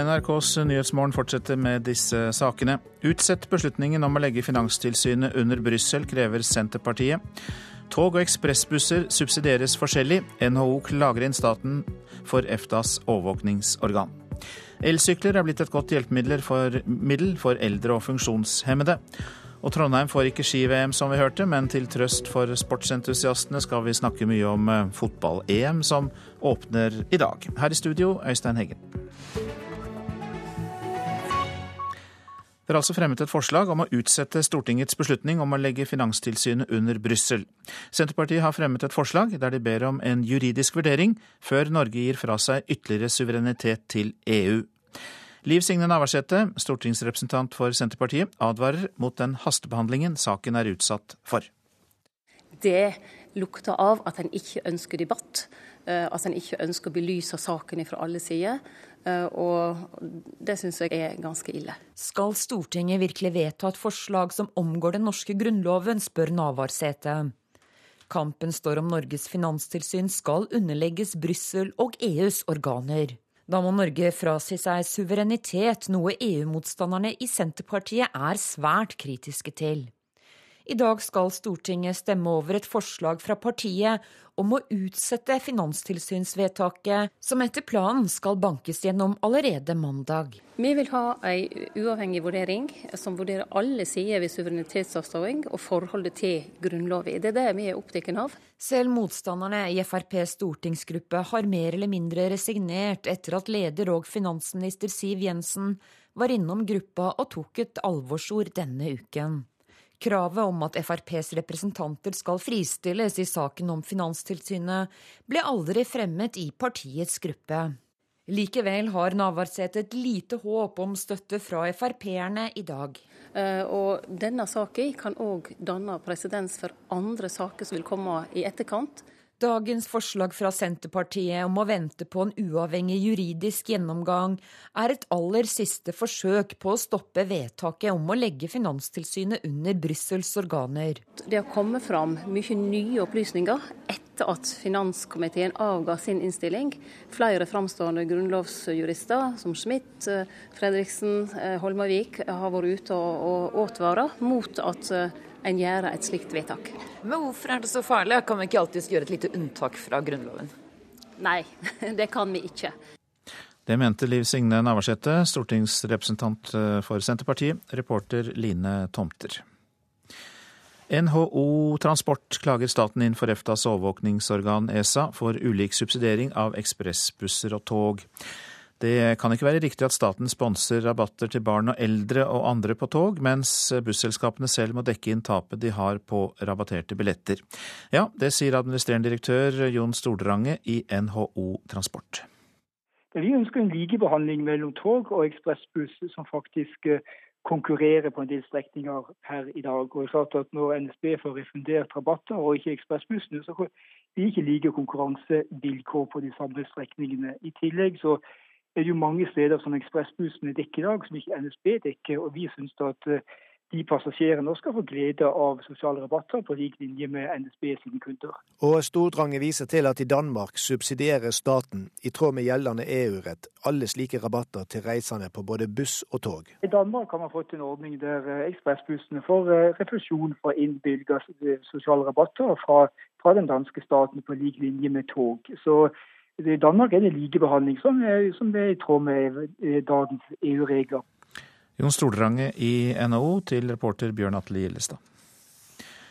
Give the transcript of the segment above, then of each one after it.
NRKs Nyhetsmorgen fortsetter med disse sakene. Utsett beslutningen om å legge Finanstilsynet under Brussel, krever Senterpartiet. Tog og ekspressbusser subsidieres forskjellig. NHO klager inn staten for EFTAs overvåkningsorgan. Elsykler er blitt et godt hjelpemiddel for, for eldre og funksjonshemmede. Og Trondheim får ikke ski-VM, som vi hørte, men til trøst for sportsentusiastene skal vi snakke mye om eh, fotball-EM, som åpner i dag. Her i studio, Øystein Heggen. Det er altså fremmet et forslag om å utsette Stortingets beslutning om å legge Finanstilsynet under Brussel. Senterpartiet har fremmet et forslag der de ber om en juridisk vurdering før Norge gir fra seg ytterligere suverenitet til EU. Liv Signe Navarsete, stortingsrepresentant for Senterpartiet, advarer mot den hastebehandlingen saken er utsatt for. Det lukter av at en ikke ønsker debatt, eh, at en ikke ønsker å belyse saken fra alle sider. Eh, og det syns jeg er ganske ille. Skal Stortinget virkelig vedta et forslag som omgår den norske grunnloven, spør Navarsete. Kampen står om Norges finanstilsyn skal underlegges Brussel og EUs organer. Da må Norge frasi seg suverenitet, noe EU-motstanderne i Senterpartiet er svært kritiske til. I dag skal Stortinget stemme over et forslag fra partiet om å utsette finanstilsynsvedtaket, som etter planen skal bankes gjennom allerede mandag. Vi vil ha en uavhengig vurdering som vurderer alle sider ved suverenitetsavståing og forholdet til Grunnloven. Det er det vi er opptatt av. Selv motstanderne i FrPs stortingsgruppe har mer eller mindre resignert etter at leder og finansminister Siv Jensen var innom gruppa og tok et alvorsord denne uken. Kravet om at FrPs representanter skal fristilles i saken om Finanstilsynet, ble aldri fremmet i partiets gruppe. Likevel har Navarsete et lite håp om støtte fra Frp-erne i dag. Uh, og denne saken kan òg danne presedens for andre saker som vil komme i etterkant. Dagens forslag fra Senterpartiet om å vente på en uavhengig juridisk gjennomgang er et aller siste forsøk på å stoppe vedtaket om å legge Finanstilsynet under Brussels organer. Det har kommet fram mye nye opplysninger etter at finanskomiteen avga sin innstilling. Flere framstående grunnlovsjurister som Schmidt, eh, Fredriksen, eh, Holmavik har vært ute og, advart mot at eh, en gjør et slikt vedtak. Men hvorfor er det så farlig? Kan vi ikke alltid gjøre et lite unntak fra Grunnloven? Nei, det kan vi ikke. Det mente Liv Signe Navarsete, stortingsrepresentant eh, for Senterpartiet, reporter Line Tomter. NHO Transport klager staten inn for EFTAs overvåkningsorgan ESA for ulik subsidiering av ekspressbusser og tog. Det kan ikke være riktig at staten sponser rabatter til barn og eldre og andre på tog, mens busselskapene selv må dekke inn tapet de har på rabatterte billetter. Ja, det sier administrerende direktør Jon Stordrange i NHO Transport. Vi ønsker en likebehandling mellom tog og ekspressbuss, som faktisk eh, konkurrerer på en del strekninger her i dag. Og klart at Når NSB får refundert rabatter og ikke ekspressbussene, så vi ikke like konkurransevilkår på de samme strekningene. I tillegg så er jo mange steder som ekspressbussene dekker i dag, som ikke NSB dekker. og Vi syns at eh, de passasjerene skal få glede av sosiale rabatter på lik linje med NSB sine kunder. Og Stordrange viser til at i Danmark subsidierer staten, i tråd med gjeldende EU-rett, alle slike rabatter til reisende på både buss og tog. I Danmark har man fått en ordning der eh, ekspressbussene får eh, refusjon for innbygda sosiale rabatter fra, fra den danske staten på lik linje med tog. Så i Danmark er det likebehandling, som som er i tråd med eh, dagens EU-regler. Jon Stordrange i NHO til reporter Bjørn Atle Gillestad.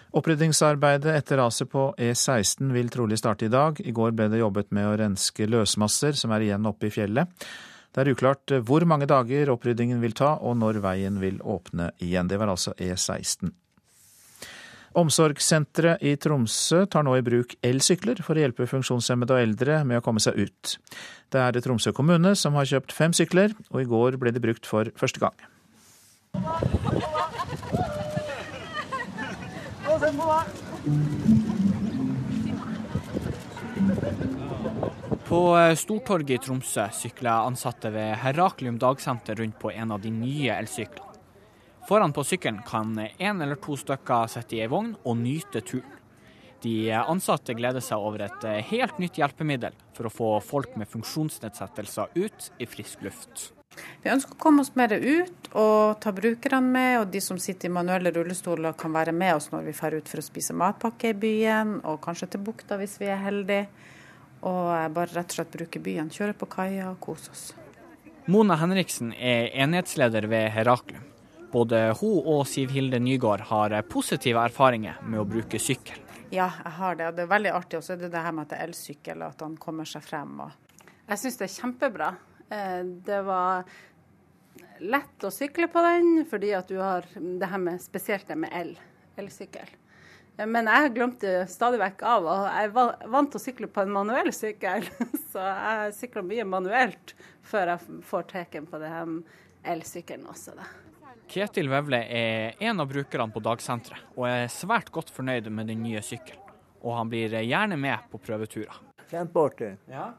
Oppryddingsarbeidet etter raset på E16 vil trolig starte i dag. I går ble det jobbet med å renske løsmasser som er igjen oppe i fjellet. Det er uklart hvor mange dager oppryddingen vil ta, og når veien vil åpne igjen. Det var altså E16. Omsorgssenteret i Tromsø tar nå i bruk elsykler for å hjelpe funksjonshemmede og eldre med å komme seg ut. Det er Tromsø kommune som har kjøpt fem sykler, og i går ble de brukt for første gang. På Stortorget i Tromsø sykler ansatte ved Heraklium dagsenter rundt på en av de nye elsyklene. Foran på sykkelen kan én eller to stykker sitte i ei vogn og nyte turen. De ansatte gleder seg over et helt nytt hjelpemiddel for å få folk med funksjonsnedsettelser ut i frisk luft. Vi ønsker å komme oss mer ut og ta brukerne med. Og de som sitter i manuelle rullestoler kan være med oss når vi drar ut for å spise matpakke i byen, og kanskje til bukta hvis vi er heldige. Og bare rett og slett bruke byen. Kjøre på kaia og kose oss. Mona Henriksen er enhetsleder ved Heraklium. Både hun og Siv Hilde Nygård har positive erfaringer med å bruke sykkel. Ja, jeg har det. Og det er veldig artig. også det det her med at det er elsykkel, og at han kommer seg frem. Jeg syns det er kjempebra. Eh, det var lett å sykle på den, fordi at du har det her med spesielt det med el, elsykkel. Men jeg glemte stadig vekk av, og jeg er vant til å sykle på en manuell sykkel. Så jeg sykler mye manuelt før jeg får teken på det her elsykkelen også. Da. Ketil Vevle er en av brukerne på dagsenteret, og er svært godt fornøyd med den nye sykkelen. Og han blir gjerne med på prøveturer. Kjempeartig. Ja.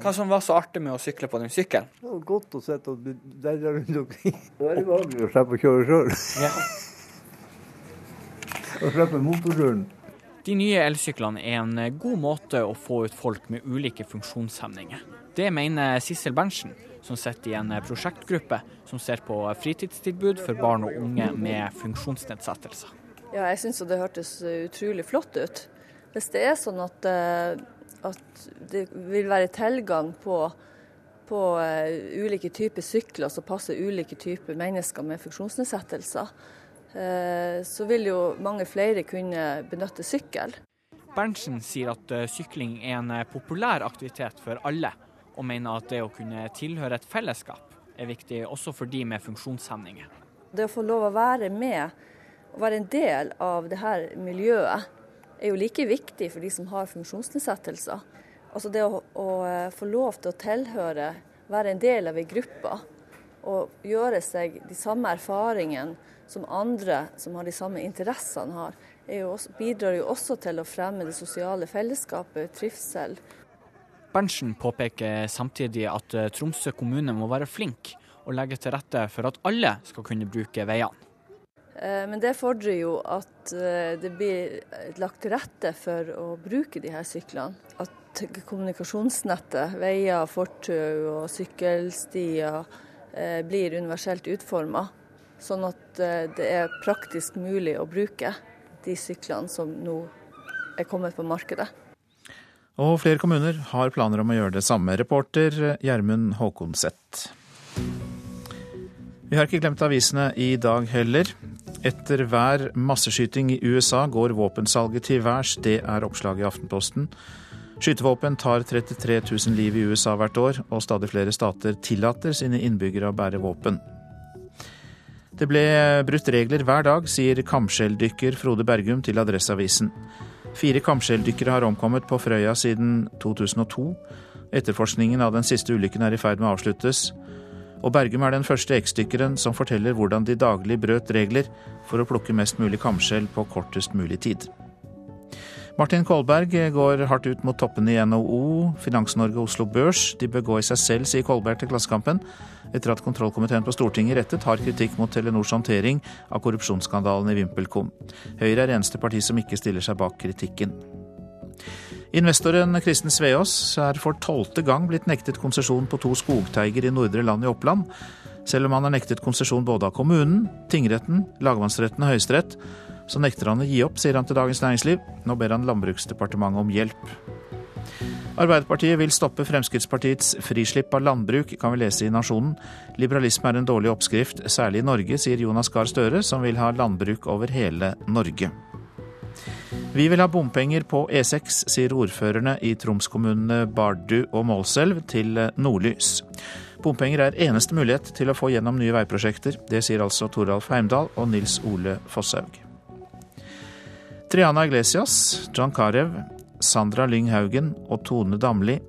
Hva som var så artig med å sykle på den sykkelen? Det var godt å sitte og dedle rundt omkring. Det er vanlig å slippe å kjøre sjøl. Ja. og slippe motorturen. De nye elsyklene er en god måte å få ut folk med ulike funksjonshemninger. Det mener Sissel Berntsen, som sitter i en prosjektgruppe som ser på fritidstilbud for barn og unge med funksjonsnedsettelser. Ja, jeg syns det hørtes utrolig flott ut. Hvis det er sånn at eh, at det vil være tilgang på, på ulike typer sykler som passer ulike typer mennesker med funksjonsnedsettelser, så vil jo mange flere kunne benytte sykkel. Berntsen sier at sykling er en populær aktivitet for alle, og mener at det å kunne tilhøre et fellesskap er viktig også for de med funksjonshemninger. Det å få lov å være med og være en del av det her miljøet er jo like viktig for de som har funksjonsnedsettelser. Altså det å, å, eh, få lov til å tilhøre, være en del av ei gruppe og gjøre seg de samme erfaringene som andre som har de samme interessene har, jo også, bidrar jo også til å fremme det sosiale fellesskapet, trivsel. Berntsen påpeker samtidig at eh, Tromsø kommune må være flink og legge til rette for at alle skal kunne bruke veiene. Eh, men det fordrer jo at eh, det blir lagt til rette for å bruke de her syklene. At kommunikasjonsnettet, veier, fortau og sykkelstier blir universelt utforma. Sånn at det er praktisk mulig å bruke de syklene som nå er kommet på markedet. Og flere kommuner har planer om å gjøre det samme. Reporter Gjermund Håkonseth. Vi har ikke glemt avisene i dag heller. Etter hver masseskyting i USA går våpensalget til værs. Det er oppslaget i Aftenposten. Skytevåpen tar 33 000 liv i USA hvert år, og stadig flere stater tillater sine innbyggere å bære våpen. Det ble brutt regler hver dag, sier kamskjelldykker Frode Bergum til Adresseavisen. Fire kamskjelldykkere har omkommet på Frøya siden 2002. Etterforskningen av den siste ulykken er i ferd med å avsluttes og Bergum er den første eksdykkeren som forteller hvordan de daglig brøt regler for å plukke mest mulig kamskjell på kortest mulig tid. Martin Kolberg går hardt ut mot toppene i NHO, Finans-Norge og Oslo Børs. De bør gå i seg selv, sier Kolberg til Klassekampen, etter at kontrollkomiteen på Stortinget rettet hard kritikk mot Telenors håndtering av korrupsjonsskandalen i VimpelCom. Høyre er eneste parti som ikke stiller seg bak kritikken. Investoren Kristen Sveås er for tolvte gang blitt nektet konsesjon på to skogteiger i Nordre Land i Oppland. Selv om han er nektet konsesjon både av kommunen, tingretten, lagmannsretten og Høyesterett, så nekter han å gi opp, sier han til Dagens Næringsliv. Nå ber han Landbruksdepartementet om hjelp. Arbeiderpartiet vil stoppe Fremskrittspartiets frislipp av landbruk, kan vi lese i Nasjonen. Liberalisme er en dårlig oppskrift, særlig i Norge, sier Jonas Gahr Støre, som vil ha landbruk over hele Norge. Vi vil ha bompenger på E6, sier ordførerne i Troms-kommunene Bardu og Målselv til Nordlys. Bompenger er eneste mulighet til å få gjennom nye veiprosjekter. Det sier altså Toralf Heimdal og Nils Ole Fosshaug. Triana Iglesias, John Carew, Sandra Lyng Haugen og Tone Damli.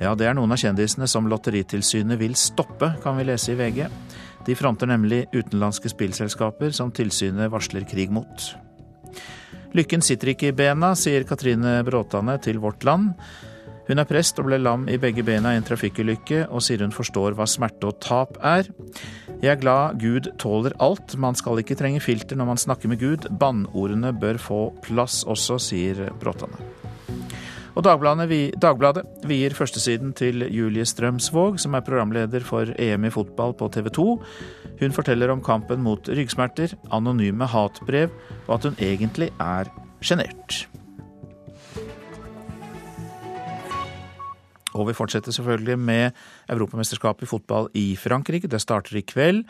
Ja, det er noen av kjendisene som Lotteritilsynet vil stoppe, kan vi lese i VG. De fronter nemlig utenlandske spillselskaper som tilsynet varsler krig mot. Lykken sitter ikke i bena, sier Katrine Bråtane til Vårt Land. Hun er prest og ble lam i begge bena i en trafikkulykke, og sier hun forstår hva smerte og tap er. Jeg er glad Gud tåler alt, man skal ikke trenge filter når man snakker med Gud. Bannordene bør få plass også, sier Bråtane. Og Dagbladet, Dagbladet vier førstesiden til Julie Strømsvåg, som er programleder for EM i fotball på TV 2. Hun forteller om kampen mot ryggsmerter, anonyme hatbrev, og at hun egentlig er sjenert. Og vi fortsetter selvfølgelig med Europamesterskapet i fotball i Frankrike. Det starter i kveld.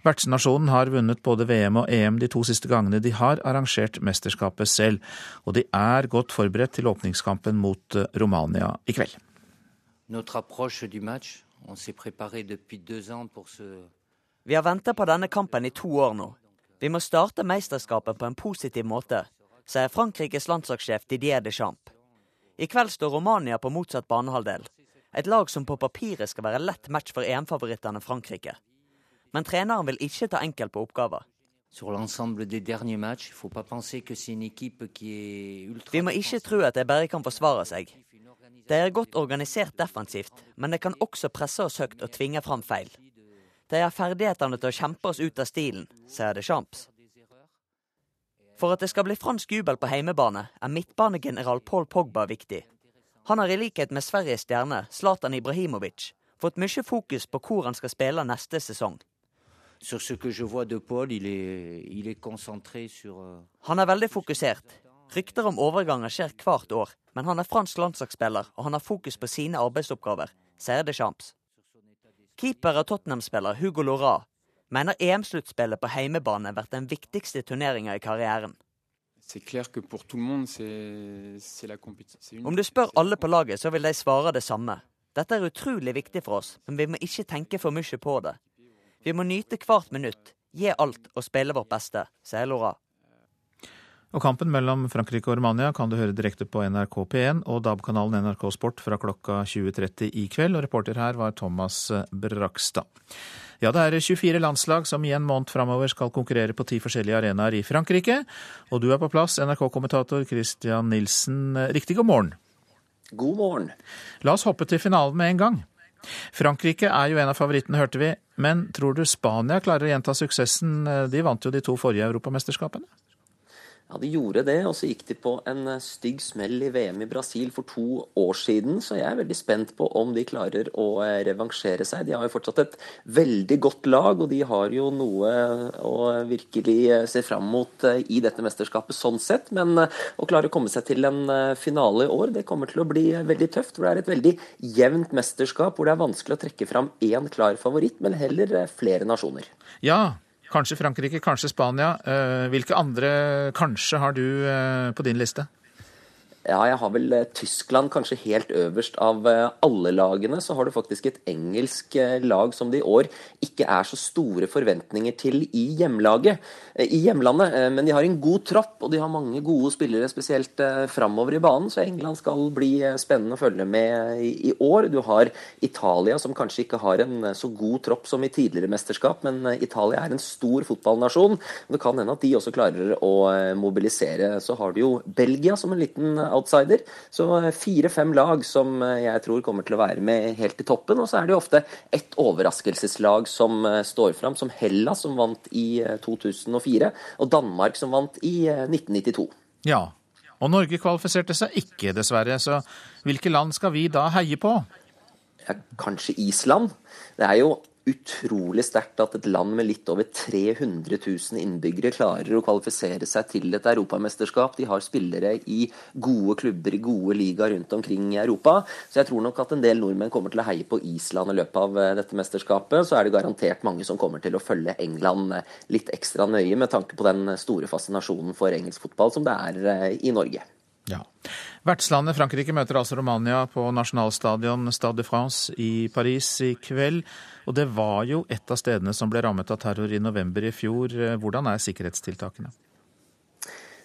Vertsnasjonen har vunnet både VM og EM de to siste gangene de har arrangert mesterskapet selv, og de er godt forberedt til åpningskampen mot eh, Romania i kveld. Vi har venta på denne kampen i to år nå. Vi må starte mesterskapet på en positiv måte, sier Frankrikes landslagssjef Didier Deschamps. I kveld står Romania på motsatt banehalvdel. Et lag som på papiret skal være lett match for EM-favorittene Frankrike. Men treneren vil ikke ta enkelt på oppgaver. Vi må ikke tro at de bare kan forsvare seg. De er godt organisert defensivt, men de kan også presse oss høyt og tvinge fram feil. De har ferdighetene til å kjempe oss ut av stilen, sier de Champs. For at det skal bli fransk jubel på heimebane, er midtbanegeneral Paul Pogba viktig. Han har i likhet med Sveriges stjerne Zlatan Ibrahimovic fått mye fokus på hvor han skal spille neste sesong. Han er veldig fokusert. Rykter om overganger skjer hvert år, men han er fransk landslagsspiller, og han har fokus på sine arbeidsoppgaver, sier de Champs. Keeper av Tottenham-spiller Hugo Laura mener EM-sluttspillet på heimebane vært den viktigste turneringa i karrieren. Om du spør alle på laget, så vil de svare det samme. Dette er utrolig viktig for oss, men vi må ikke tenke for mye på det. Vi må nyte hvert minutt, gi alt og spille vårt beste, sier Laura. Og Kampen mellom Frankrike og Romania kan du høre direkte på NRK P1 og DAB-kanalen NRK Sport fra klokka 20.30 i kveld. Og reporter her var Thomas Brakstad. Ja, det er 24 landslag som i en måned framover skal konkurrere på ti forskjellige arenaer i Frankrike. Og du er på plass, NRK-kommentator Christian Nilsen. Riktig god morgen. God morgen. La oss hoppe til finalen med en gang. Frankrike er jo en av favorittene, hørte vi. Men tror du Spania klarer å gjenta suksessen? De vant jo de to forrige europamesterskapene. Ja, de gjorde det, og så gikk de på en eh, stygg smell i VM i Brasil for to år siden. Så jeg er veldig spent på om de klarer å eh, revansjere seg. De har jo fortsatt et veldig godt lag, og de har jo noe å virkelig eh, se fram mot i dette mesterskapet sånn sett. Men å klare å komme seg til en finale i år, det kommer til å bli veldig tøft. For det er et veldig jevnt mesterskap hvor det er vanskelig å trekke fram én klar favoritt, men heller flere nasjoner. Ja, Kanskje Frankrike, kanskje Spania. Eh, hvilke andre kanskje har du eh, på din liste? Ja, jeg har vel eh, Tyskland kanskje helt øverst av eh, alle lagene. Så har du faktisk et engelsk eh, lag som det i år ikke er så store forventninger til i hjemlaget, i hjemlandet. Men de har en god tropp, og de har mange gode spillere, spesielt framover i banen. Så England skal bli spennende å følge med i år. Du har Italia, som kanskje ikke har en så god tropp som i tidligere mesterskap, men Italia er en stor fotballnasjon. Det kan hende at de også klarer å mobilisere. Så har du jo Belgia som en liten outsider. Så fire-fem lag som eh, jeg tror kommer til å være med helt i toppen. Og så er det jo ofte ett overraskelseslag som eh, står fram, som Hellas, som vant i 2004, eh, og Danmark, som vant i 1992. Ja, og Norge kvalifiserte seg ikke, dessverre. Så hvilke land skal vi da heie på? Ja, kanskje Island. Det er jo utrolig sterkt at et land med litt over 300 000 innbyggere klarer å kvalifisere seg til et europamesterskap. De har spillere i gode klubber gode ligaer rundt omkring i Europa. Så jeg tror nok at en del nordmenn kommer til å heie på Island i løpet av eh, dette mesterskapet. Så er det garantert mange som kommer til å følge England eh, litt ekstra nøye med tanke på den store fascinasjonen for engelsk fotball som det er eh, i Norge. Ja. Vertslandet Frankrike møter altså Romania på nasjonalstadion Stade de France i Paris i kveld. Og det var jo et av stedene som ble rammet av terror i november i fjor. Hvordan er sikkerhetstiltakene?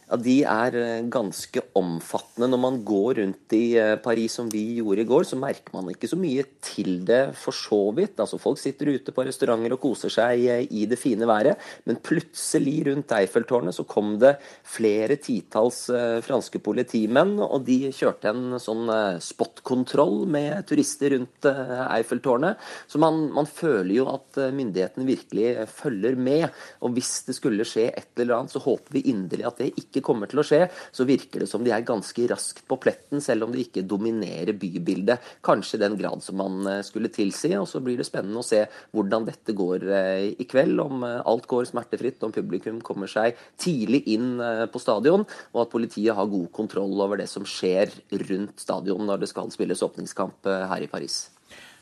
Ja, De er eh, ganske omfattende. Når man går rundt i eh, Paris som vi gjorde i går, så merker man ikke så mye til det for så vidt. Altså Folk sitter ute på restauranter og koser seg eh, i det fine været. Men plutselig rundt Eiffeltårnet så kom det flere titalls franske politimenn. Og de kjørte en sånn spot-kontroll med turister rundt Eiffeltårnet. Så man, man føler jo at myndighetene virkelig følger med. Og hvis det skulle skje et eller annet, så håper vi inderlig at det ikke ikke kommer til å skje, så virker det som de er ganske raskt på pletten, selv om de ikke dominerer bybildet. Kanskje i den grad som man eh, skulle tilsi. Og så blir det spennende å se hvordan dette går eh, i kveld. Om eh, alt går smertefritt, om publikum kommer seg tidlig inn på stadion, og at politiet har god kontroll over det som skjer rundt stadion når det skal spilles åpningskamp her i Paris.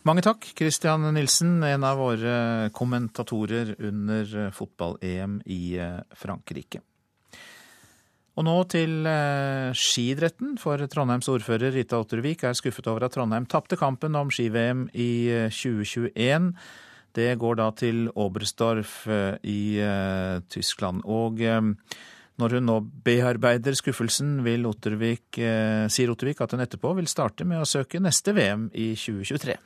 Mange takk, Christian Nilsen, en av våre kommentatorer under fotball-EM i Frankrike. Og nå til eh, skidretten, for Trondheims ordfører Rita Ottervik er skuffet over at Trondheim tapte kampen om ski-VM i 2021. Eh, Det går da til Oberstdorf eh, i Tyskland. Og når hun nå bearbeider skuffelsen, Ottervik, sier Ottervik at hun etterpå vil starte med å søke neste VM i 2023.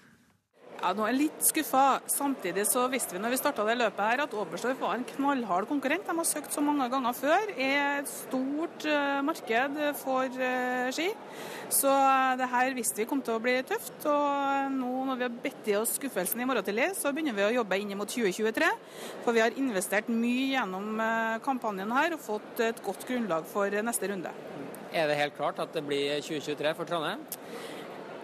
Ja, nå er jeg litt skuffa. Samtidig så visste vi når vi starta det løpet her at Oberstdorf var en knallhard konkurrent. De har søkt så mange ganger før. Er et stort uh, marked for uh, ski. Så uh, det her visste vi kom til å bli tøft. Og nå når vi har bedt i oss skuffelsen i morgen tidlig, så begynner vi å jobbe inn mot 2023. For vi har investert mye gjennom kampanjen her og fått et godt grunnlag for neste runde. Er det helt klart at det blir 2023 for Trondheim?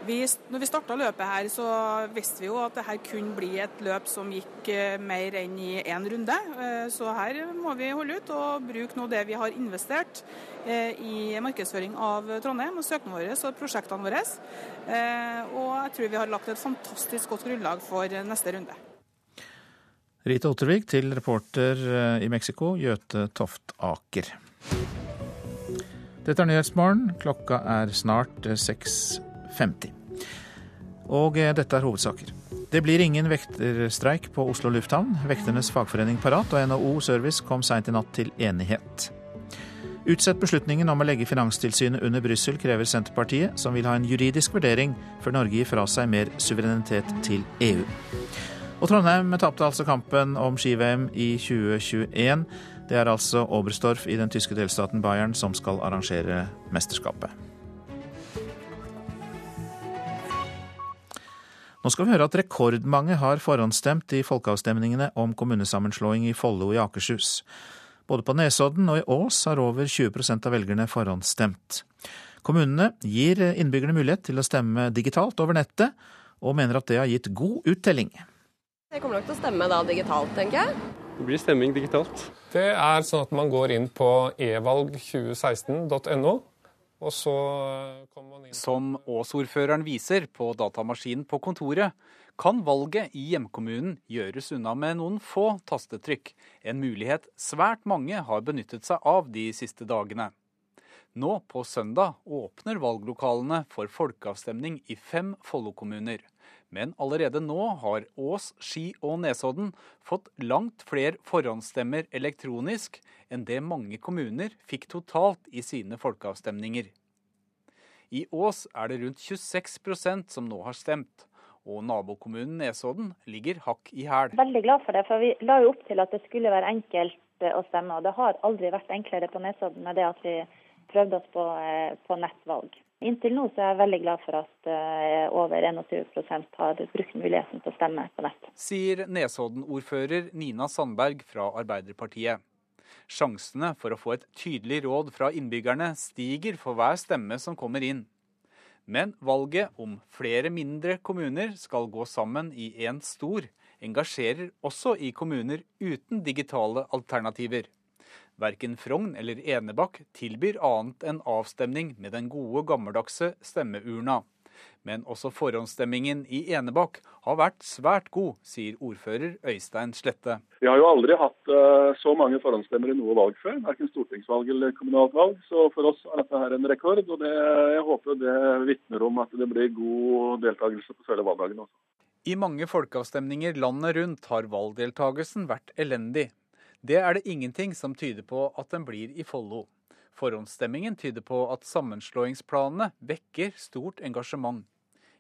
Vi, når vi starta løpet her, så visste vi jo at det her kunne bli et løp som gikk eh, mer enn i én runde. Eh, så her må vi holde ut og bruke nå det vi har investert eh, i markedsføring av Trondheim og søknadene våre og prosjektene våre. Og jeg tror vi har lagt et fantastisk godt grunnlag for neste runde. Rita Ottervik til reporter i Mexico, Toft Aker. Dette er Nyhetsmorgen. Klokka er snart 6.00. 50. Og eh, dette er hovedsaker. Det blir ingen vekterstreik på Oslo lufthavn. Vekternes fagforening Parat og NHO Service kom seint i natt til enighet. Utsett beslutningen om å legge Finanstilsynet under Brussel, krever Senterpartiet, som vil ha en juridisk vurdering før Norge gir fra seg mer suverenitet til EU. Og Trondheim tapte altså kampen om ski-VM i 2021. Det er altså Oberstdorf i den tyske delstaten Bayern som skal arrangere mesterskapet. Nå skal vi høre at rekordmange har forhåndsstemt i folkeavstemningene om kommunesammenslåing i Follo i Akershus. Både på Nesodden og i Ås har over 20% av velgerne forhåndsstemt. Kommunene gir innbyggerne mulighet til å stemme digitalt over nettet, og mener at det har gitt god uttelling. Jeg kommer nok til å stemme da digitalt, tenker jeg. Det blir stemming digitalt. Det er sånn at man går inn på evalg2016.no og så kom man inn Som Ås-ordføreren viser på datamaskinen på kontoret, kan valget i hjemkommunen gjøres unna med noen få tastetrykk, en mulighet svært mange har benyttet seg av de siste dagene. Nå på søndag åpner valglokalene for folkeavstemning i fem Follo-kommuner. Men allerede nå har Ås, Ski og Nesodden fått langt flere forhåndsstemmer elektronisk enn det mange kommuner fikk totalt i sine folkeavstemninger. I Ås er det rundt 26% som nå har stemt, og nabokommunen Nesodden ligger hakk i hæl. Veldig glad for det, for vi la jo opp til at det skulle være enkelt å stemme. Og det har aldri vært enklere på Nesodden med det at vi prøvde oss på, eh, på nettvalg. Inntil nå er jeg veldig glad for at uh, over 21% har brukt muligheten til å stemme på nett. Sier Nesodden-ordfører Nina Sandberg fra Arbeiderpartiet. Sjansene for å få et tydelig råd fra innbyggerne stiger for hver stemme som kommer inn. Men valget om flere mindre kommuner skal gå sammen i én stor, engasjerer også i kommuner uten digitale alternativer. Verken Frogn eller Enebakk tilbyr annet enn avstemning med den gode, gammeldagse stemmeurna. Men også forhåndsstemmingen i Enebakk har vært svært god, sier ordfører Øystein Slette. Vi har jo aldri hatt uh, så mange forhåndsstemmer i noe valg før, verken stortingsvalg eller kommunalt valg. Så for oss er dette her en rekord, og det, jeg håper det vitner om at det blir god deltakelse på selve valgdagen også. I mange folkeavstemninger landet rundt har valgdeltakelsen vært elendig. Det er det ingenting som tyder på at den blir i Follo. Forhåndsstemmingen tyder på at sammenslåingsplanene vekker stort engasjement.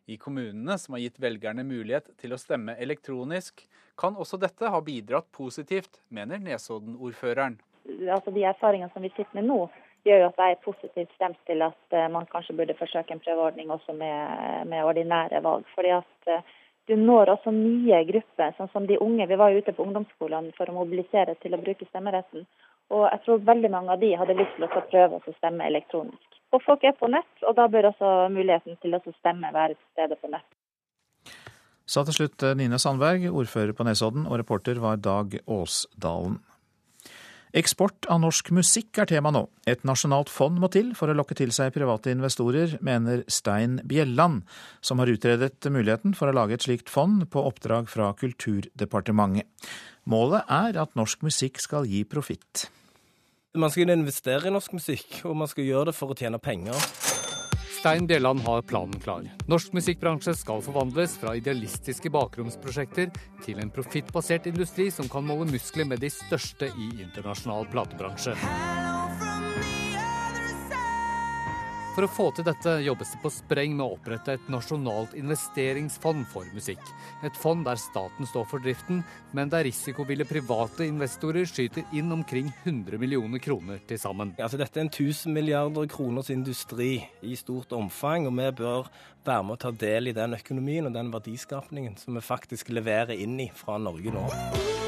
I kommunene som har gitt velgerne mulighet til å stemme elektronisk, kan også dette ha bidratt positivt, mener Nesodden-ordføreren. Altså De erfaringene som vi sitter med nå, gjør jo at jeg er positivt stemt til at eh, man kanskje burde forsøke en prøveordning også med, med ordinære valg. Fordi at eh, du når også nye grupper, sånn som de unge. Vi var jo ute på ungdomsskolene for å mobilisere til å bruke stemmeretten. Og jeg tror veldig mange av de hadde lyst til å prøve å stemme elektronisk. Og folk er på nett, og da bør også muligheten til å stemme være til stede på nett. Sa til slutt Nina Nine Sandberg, ordfører på Nesodden, og reporter var Dag Åsdalen. Eksport av norsk musikk er tema nå. Et nasjonalt fond må til for å lokke til seg private investorer, mener Stein Bjelland, som har utredet muligheten for å lage et slikt fond på oppdrag fra Kulturdepartementet. Målet er at norsk musikk skal gi profitt. Man skal investere i norsk musikk, og man skal gjøre det for å tjene penger. Stein Bjelland har planen klar. Norsk musikkbransje skal forvandles fra idealistiske bakromsprosjekter til en profittbasert industri som kan måle muskler med de største i internasjonal platebransje. For å få til dette jobbes det på spreng med å opprette et nasjonalt investeringsfond for musikk. Et fond der staten står for driften, men der risikoville private investorer skyter inn omkring 100 millioner kroner til sammen. Altså, dette er en 1000 milliarder kroners industri i stort omfang, og vi bør være med å ta del i den økonomien og den verdiskapningen som vi faktisk leverer inn i fra Norge nå.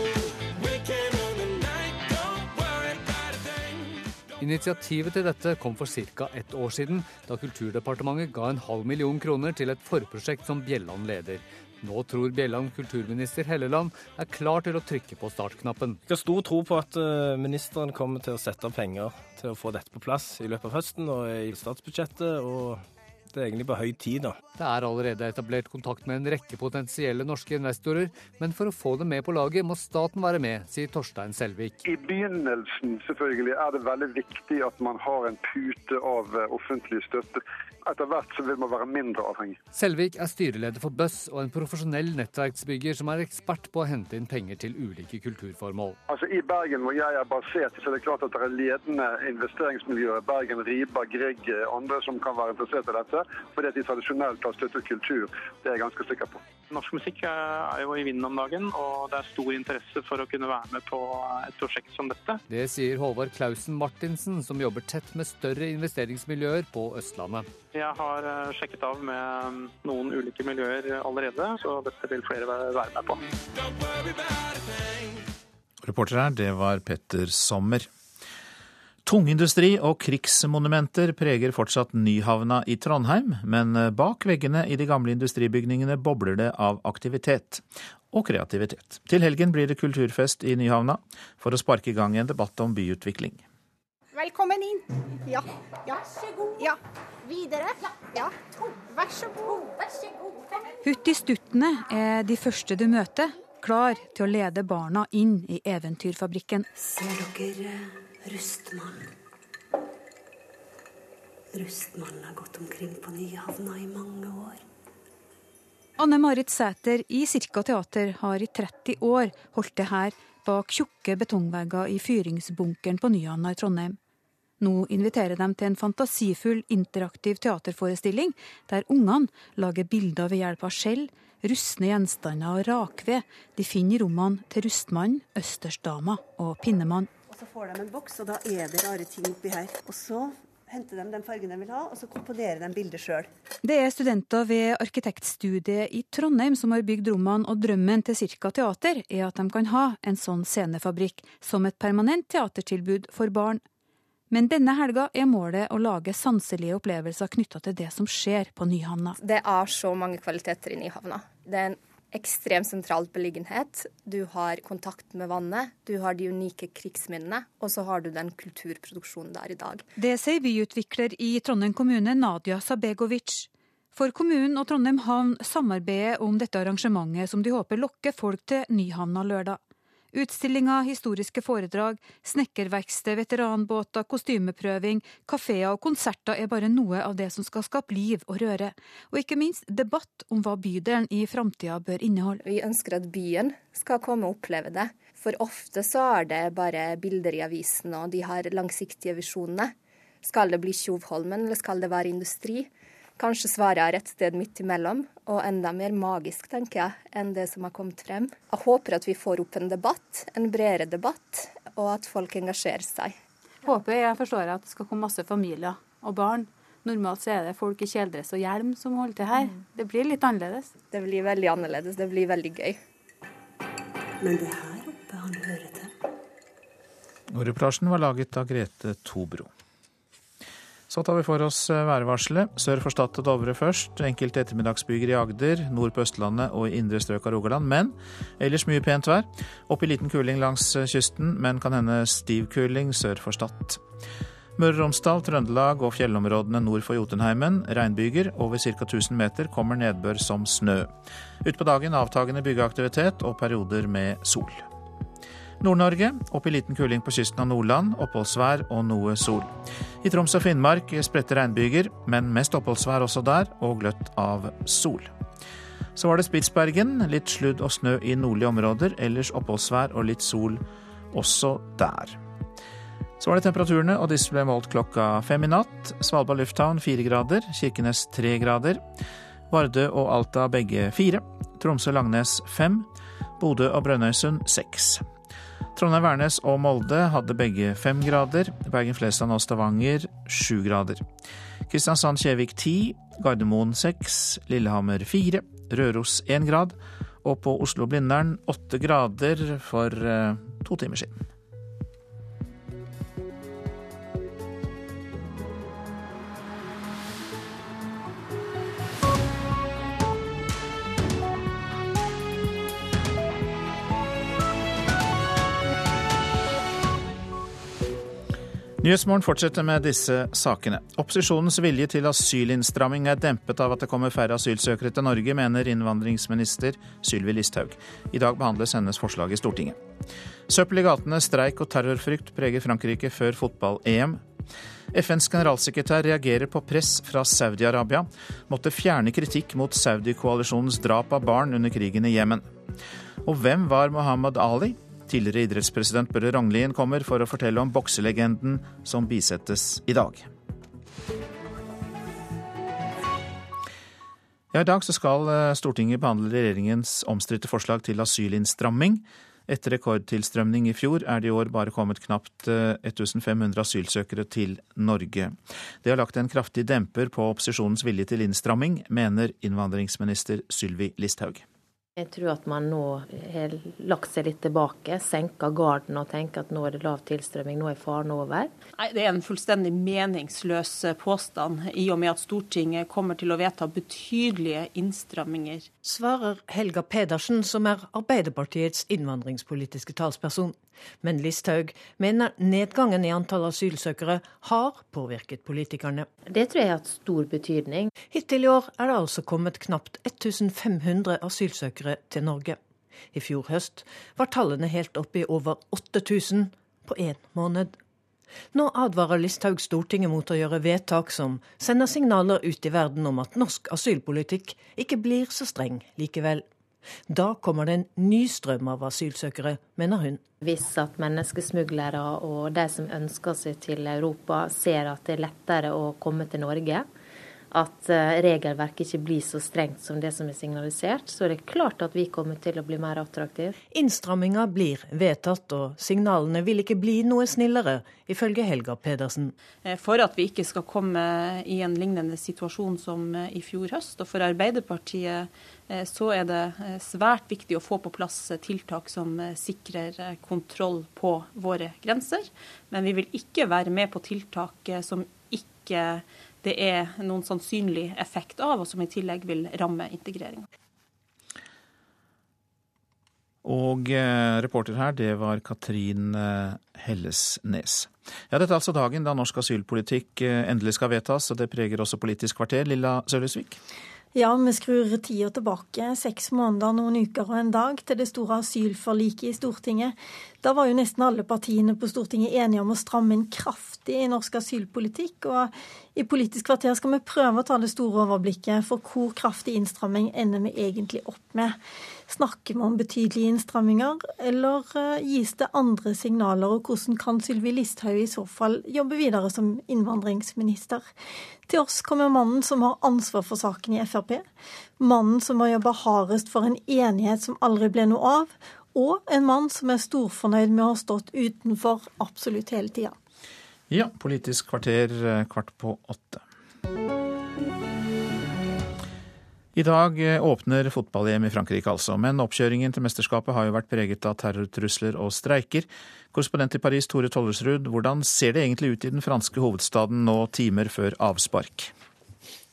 Initiativet til dette kom for ca. ett år siden, da Kulturdepartementet ga en halv million kroner til et forprosjekt som Bjelland leder. Nå tror Bjelland kulturminister Helleland er klar til å trykke på startknappen. Jeg har stor tro på at eh, ministeren kommer til å sette av penger til å få dette på plass i løpet av høsten og i statsbudsjettet. og det er egentlig på høy tid, da. Det er allerede etablert kontakt med en rekke potensielle norske investorer, men for å få dem med på laget må staten være med, sier Torstein Selvik. I begynnelsen selvfølgelig er det veldig viktig at man har en pute av eh, offentlig støtte etter hvert så vil man være mindre avhengig. Selvik er styreleder for Buss og en profesjonell nettverksbygger som er ekspert på å hente inn penger til ulike kulturformål. Altså I Bergen hvor jeg er basert, så er det klart at det er ledende investeringsmiljøer. Bergen, Riba, Grieg, andre som kan være interessert i dette. Fordi at de tradisjonelt har støttet kultur. Det er jeg ganske sikker på. Norsk musikk er jo i vinden om dagen, og det er stor interesse for å kunne være med på et prosjekt som dette. Det sier Håvard Klausen Martinsen, som jobber tett med større investeringsmiljøer på Østlandet. Jeg har eh, sjekket av med mm, noen ulike miljøer allerede, så dette vil flere være med på. Reporter her, det var Petter Sommer. Tungindustri og krigsmonumenter preger fortsatt Nyhavna i Trondheim, men bak veggene i de gamle industribygningene bobler det av aktivitet og kreativitet. Til helgen blir det kulturfest i Nyhavna for å sparke i gang en debatt om byutvikling. Velkommen inn. Ja. ja. Vær så god. Ja. Videre. Ja. Vær så god. Vær så god. Huttistuttene er de første du møter, klar til å lede barna inn i eventyrfabrikken. Ser dere Rustmann? Rustmannen har gått omkring på Nyhavna i mange år. Anne Marit Sæter i Cirka Teater har i 30 år holdt det her bak tjukke betongvegger i fyringsbunkeren på Nyhavna i Trondheim. Nå inviterer de til en fantasifull interaktiv teaterforestilling, der ungene lager bilder ved hjelp av skjell, rustne gjenstander og rakved de finner i rommene til Rustmannen, Østersdama og Pinnemann. Og Så får de en boks, og da er det rare ting oppi her. Og så henter de den fargen de vil ha, og så komponerer de bildet sjøl. Det er studenter ved arkitektstudiet i Trondheim som har bygd rommene, og drømmen til Cirka Teater er at de kan ha en sånn scenefabrikk som et permanent teatertilbud for barn. Men denne helga er målet å lage sanselige opplevelser knytta til det som skjer på Nyhavna. Det er så mange kvaliteter i Nyhavna. Det er en ekstremt sentral beliggenhet. Du har kontakt med vannet, du har de unike krigsminnene, og så har du den kulturproduksjonen der i dag. Det sier byutvikler i Trondheim kommune, Nadia Sabegovic. For kommunen og Trondheim havn samarbeider om dette arrangementet, som de håper lokker folk til Nyhavna lørdag. Utstillinger, historiske foredrag, snekkerverksted, veteranbåter, kostymeprøving, kafeer og konserter er bare noe av det som skal skape liv og røre. Og ikke minst debatt om hva bydelen i framtida bør inneholde. Vi ønsker at byen skal komme og oppleve det. For ofte så er det bare bilder i avisen, og de har langsiktige visjonene. Skal det bli Tjuvholmen, eller skal det være industri? Kanskje svaret er et sted midt imellom, og enda mer magisk, tenker jeg, enn det som har kommet frem. Jeg håper at vi får opp en debatt, en bredere debatt, og at folk engasjerer seg. Håper jeg forstår at det skal komme masse familier og barn. Normalt så er det folk i kjeledress og hjelm som holder til her. Det blir litt annerledes. Det blir veldig annerledes. Det blir veldig gøy. Men det er her oppe han hører til. Nordreportasjen var laget av Grete Tobro. Så tar vi for oss eh, værvarselet. Sør for Stad og Dovre først. Enkelte ettermiddagsbyger i Agder, nord på Østlandet og i indre strøk av Rogaland. Men ellers mye pent vær. Opp i liten kuling langs eh, kysten, men kan hende stiv kuling sør for Stad. Møre og Romsdal, Trøndelag og fjellområdene nord for Jotunheimen. Regnbyger. Over ca. 1000 meter kommer nedbør som snø. Utpå dagen avtagende byggeaktivitet og perioder med sol. Nord-Norge opp i liten kuling på kysten av Nordland, oppholdsvær og noe sol. I Troms og Finnmark spredte regnbyger, men mest oppholdsvær også der, og gløtt av sol. Så var det Spitsbergen. Litt sludd og snø i nordlige områder, ellers oppholdsvær og litt sol også der. Så var det temperaturene, og disse ble målt klokka fem i natt. Svalbard lufthavn fire grader, Kirkenes tre grader. Vardø og Alta begge fire. Tromsø-Langnes fem. Bodø og Brønnøysund seks. Trondheim-Værnes og Molde hadde begge fem grader. Bergen-Flesland og Stavanger sju grader. Kristiansand-Kjevik ti. Gardermoen seks. Lillehammer fire. Røros én grad. Og på Oslo-Blindern åtte grader for eh, to timer siden. Nyhetsmorgen fortsetter med disse sakene. Opposisjonens vilje til asylinnstramming er dempet av at det kommer færre asylsøkere til Norge, mener innvandringsminister Sylvi Listhaug. I dag behandles hennes forslag i Stortinget. Søppel i gatene, streik og terrorfrykt preger Frankrike før fotball-EM. FNs generalsekretær reagerer på press fra Saudi-Arabia. Måtte fjerne kritikk mot Saudi-koalisjonens drap av barn under krigen i Jemen. Og hvem var Mohammed Ali? Tidligere idrettspresident Børre Ranglien kommer for å fortelle om bokselegenden som bisettes i dag. Ja, I dag skal eh, Stortinget behandle regjeringens omstridte forslag til asylinnstramming. Etter rekordtilstrømning i fjor er det i år bare kommet knapt 1500 eh, asylsøkere til Norge. Det har lagt en kraftig demper på opposisjonens vilje til innstramming, mener innvandringsminister Sylvi Listhaug. Jeg tror at man nå har lagt seg litt tilbake, senka garden og tenker at nå er det lav tilstrømming, nå er faren over. Nei, Det er en fullstendig meningsløs påstand, i og med at Stortinget kommer til å vedta betydelige innstramminger. Svarer Helga Pedersen, som er Arbeiderpartiets innvandringspolitiske talsperson. Men Listhaug mener nedgangen i antall asylsøkere har påvirket politikerne. Det tror jeg har hatt stor betydning. Hittil i år er det altså kommet knapt 1500 asylsøkere til Norge. I fjor høst var tallene helt oppe i over 8000 på én måned. Nå advarer Listhaug Stortinget mot å gjøre vedtak som sender signaler ut i verden om at norsk asylpolitikk ikke blir så streng likevel. Da kommer det en ny strøm av asylsøkere, mener hun. Hvis at menneskesmuglere og de som ønsker seg til Europa ser at det er lettere å komme til Norge, at eh, regelverket ikke blir så strengt som det som er signalisert, så er det klart at vi kommer til å bli mer attraktive. Innstramminga blir vedtatt, og signalene vil ikke bli noe snillere, ifølge Helga Pedersen. Eh, for at vi ikke skal komme i en lignende situasjon som eh, i fjor høst, og for Arbeiderpartiet så er det svært viktig å få på plass tiltak som sikrer kontroll på våre grenser. Men vi vil ikke være med på tiltak som ikke det er noen sannsynlig effekt av, og som i tillegg vil ramme integreringa. Og eh, reporter her, det var Katrin eh, Hellesnes. Ja, dette er altså dagen da norsk asylpolitikk eh, endelig skal vedtas, og det preger også Politisk kvarter. Lilla Sølhusvik? Ja, vi skrur tida tilbake seks måneder, noen uker og en dag til det store asylforliket i Stortinget. Da var jo nesten alle partiene på Stortinget enige om å stramme inn kraftig i norsk asylpolitikk. Og i Politisk kvarter skal vi prøve å ta det store overblikket for hvor kraftig innstramming ender vi egentlig opp med. Snakker vi om betydelige innstramminger, eller eh, gis det andre signaler? Og hvordan kan Sylvi Listhaug i så fall jobbe videre som innvandringsminister? Til oss kommer mannen som har ansvar for saken i Frp. Mannen som har jobba hardest for en enighet som aldri ble noe av. Og en mann som er storfornøyd med å ha stått utenfor absolutt hele tida. Ja, Politisk kvarter eh, kvart på åtte. I dag eh, åpner fotball-EM i Frankrike, altså. Men oppkjøringen til mesterskapet har jo vært preget av terrortrusler og streiker. Korrespondent i Paris, Tore Tollersrud, hvordan ser det egentlig ut i den franske hovedstaden nå timer før avspark?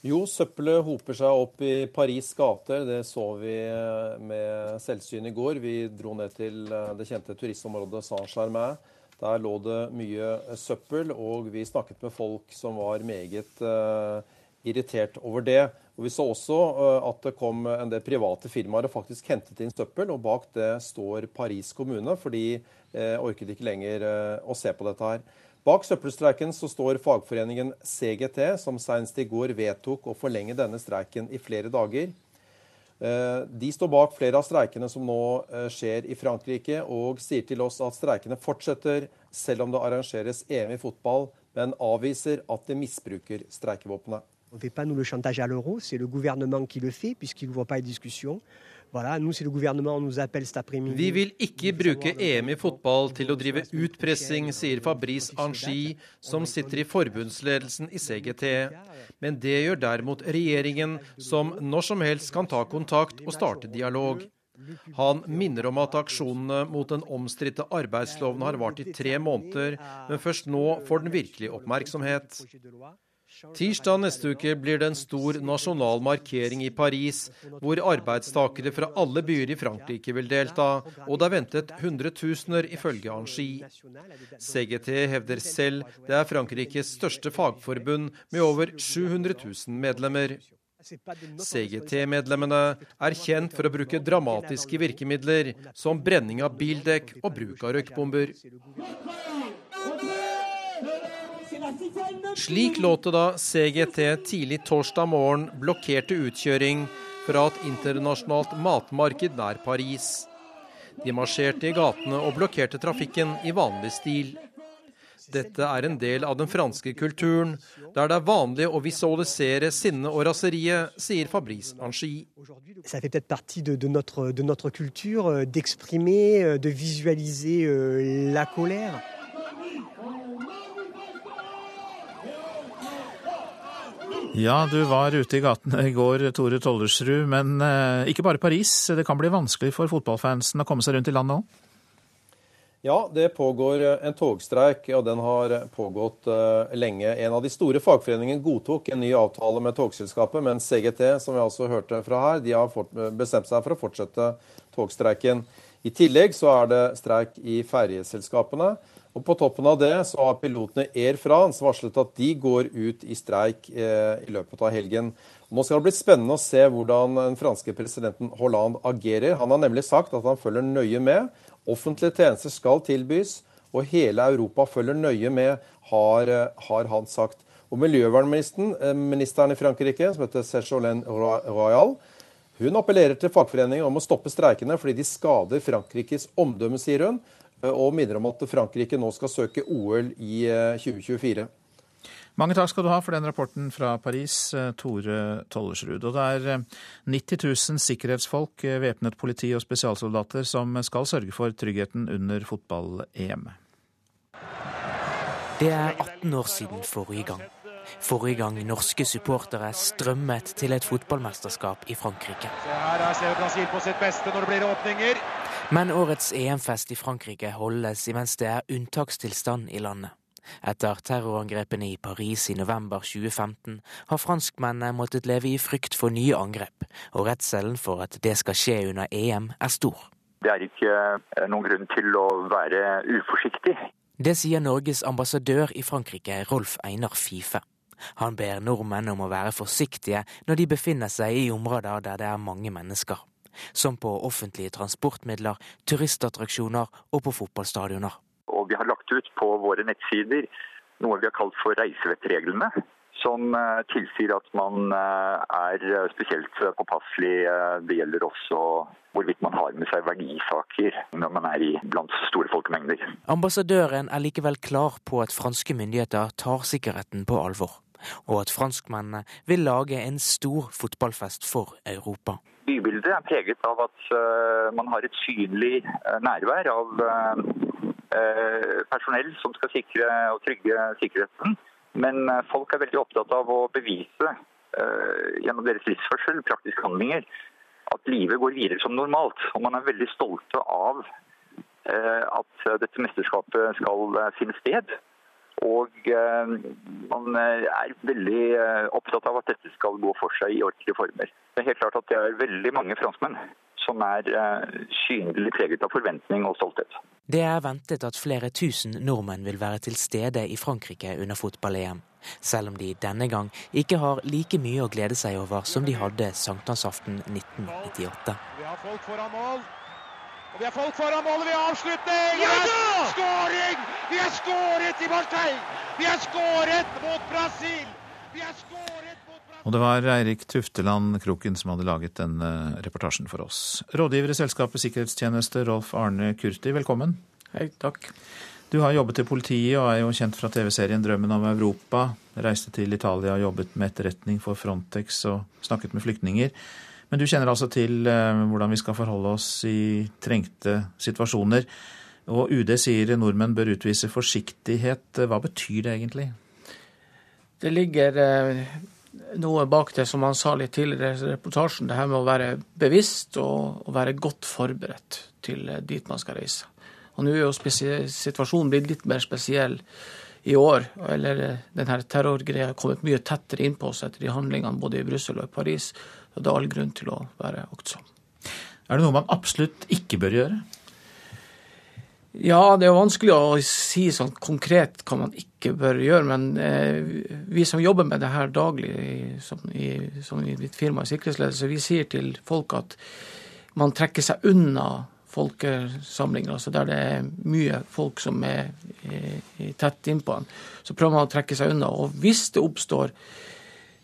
Jo, søppelet hoper seg opp i Paris' gater. Det så vi eh, med selvsyn i går. Vi dro ned til eh, det kjente turistområdet Saint-Germain. Der lå det mye søppel, og vi snakket med folk som var meget irritert over det. Og Vi så også uh, at det kom en del private firmaer og faktisk hentet inn søppel. og Bak det står Paris kommune, for de uh, orket ikke lenger å se på dette her. Bak søppelstreiken så står fagforeningen CGT, som senest i går vedtok å forlenge denne streiken i flere dager. Eh, de står bak flere av streikene som nå eh, skjer i Frankrike, og sier til oss at streikene fortsetter selv om det arrangeres EM i fotball, men avviser at de misbruker streikevåpenet. On ne fait pas nous le chantage à l'euro, c'est le gouvernement qui le fait puisqu'il ne voit pas après-midi. Vi vil ikke bruke EM i fotball til å drive utpressing, sier Fabrice Angi, som sitter i forbundsledelsen i CGT. Men det gjør derimot regjeringen, som når som helst kan ta kontakt og starte dialog. Han minner om at aksjonene mot den omstridte arbeidsloven har vart i tre måneder, men først nå får den virkelig oppmerksomhet. Tirsdag neste uke blir det en stor nasjonal markering i Paris, hvor arbeidstakere fra alle byer i Frankrike vil delta, og det er ventet hundretusener, ifølge Angi. CGT hevder selv det er Frankrikes største fagforbund, med over 700 000 medlemmer. CGT-medlemmene er kjent for å bruke dramatiske virkemidler, som brenning av bildekk og bruk av røykbomber. Slik låt det da CGT tidlig torsdag morgen blokkerte utkjøring fra et internasjonalt matmarked nær Paris. De marsjerte i gatene og blokkerte trafikken i vanlig stil. Dette er en del av den franske kulturen, der det er vanlig å visualisere sinne og raseriet, sier Fabrice Anchi. Ça Ja, du var ute i gatene i går, Tore Tollersrud. Men eh, ikke bare Paris. Det kan bli vanskelig for fotballfansen å komme seg rundt i landet òg? Ja, det pågår eh, en togstreik, og den har pågått uh, lenge. En av de store fagforeningene godtok en ny avtale med togselskapet, men CGT, som vi altså hørte fra her, de har fort, bestemt seg for å fortsette togstreiken. I tillegg så er det streik i ferjeselskapene. Og På toppen av det så har pilotene Air France varslet at de går ut i streik eh, i løpet av helgen. Nå skal det bli spennende å se hvordan den franske presidenten Hollande agerer. Han har nemlig sagt at han følger nøye med. Offentlige tjenester skal tilbys, og hele Europa følger nøye med, har, eh, har han sagt. Og Miljøvernministeren eh, i Frankrike, som heter Sergolène Royal, hun appellerer til fagforeningen om å stoppe streikene fordi de skader Frankrikes omdømme, sier hun og minner om at Frankrike nå skal søke OL i 2024. Eh, Mange takk skal du ha for den rapporten fra Paris, eh, Tore Tollersrud. Og det er 90 eh, 000 sikkerhetsfolk, væpnet politi og spesialsoldater som skal sørge for tryggheten under fotball-EM. Det er 18 år siden forrige gang. Forrige gang norske supportere strømmet til et fotballmesterskap i Frankrike. Her ser Brasil på sitt beste når det blir åpninger. Men årets EM-fest i Frankrike holdes imens det er unntakstilstand i landet. Etter terrorangrepene i Paris i november 2015 har franskmennene måttet leve i frykt for nye angrep, og redselen for at det skal skje under EM er stor. Det er ikke eh, noen grunn til å være uforsiktig. Det sier Norges ambassadør i Frankrike, Rolf Einar Fife. Han ber nordmenn om å være forsiktige når de befinner seg i områder der det er mange mennesker som på offentlige transportmidler, turistattraksjoner og på fotballstadioner. Og vi har lagt ut på våre nettsider noe vi har kalt for reisevettreglene. Som eh, tilsier at man eh, er spesielt påpasselig. Eh, det gjelder også hvorvidt man har med seg verdisaker når man er i blant store folkemengder. Ambassadøren er likevel klar på at franske myndigheter tar sikkerheten på alvor og at franskmennene vil lage en stor fotballfest for Europa. Bybildet er preget av at uh, man har et synlig uh, nærvær av uh, personell som skal sikre og trygge sikkerheten. Men folk er veldig opptatt av å bevise gjennom deres livsførsel, praktiske handlinger, at livet går videre som normalt. Og man er veldig stolte av at dette mesterskapet skal finne sted. Og man er veldig opptatt av at dette skal gå for seg i ordentlige former. Det er helt klart at det er veldig mange franskmenn som er synlig preget av forventning og stolthet. Det er ventet at flere tusen nordmenn vil være til stede i Frankrike under fotball-EM, selv om de denne gang ikke har like mye å glede seg over som de hadde sankthansaften 1998. Vi har folk foran mål. Og vi har folk foran målet ved avslutning! Ja da! Skåring! Vi har skåret i Marseille! Vi har skåret mot Brasil! Vi har skåret og det var Eirik Tufteland Kroken som hadde laget denne reportasjen for oss. Rådgiver i selskapet Sikkerhetstjeneste, Rolf Arne Kurti, velkommen. Hei, takk. Du har jobbet i politiet og er jo kjent fra TV-serien Drømmen om Europa. Reiste til Italia og jobbet med etterretning for Frontex og snakket med flyktninger. Men du kjenner altså til eh, hvordan vi skal forholde oss i trengte situasjoner. Og UD sier nordmenn bør utvise forsiktighet. Hva betyr det egentlig? Det ligger eh, noe bak det som han sa litt tidligere i reportasjen, det her med å være bevisst og, og være godt forberedt til eh, dit man skal reise. Og Nå er jo situasjonen blitt litt mer spesiell i år. eller denne Terrorgreia har kommet mye tettere innpå oss etter de handlingene både i Brussel og i Paris. Og Det er all grunn til å være aktsom. Er det noe man absolutt ikke bør gjøre? Ja, det er vanskelig å si sånn konkret hva man ikke bør gjøre. Men eh, vi som jobber med det her daglig, som i, som i mitt firma i sikkerhetsledelse, vi sier til folk at man trekker seg unna folkesamlinger. altså Der det er mye folk som er i, tett innpå en, så prøver man å trekke seg unna. Og hvis det oppstår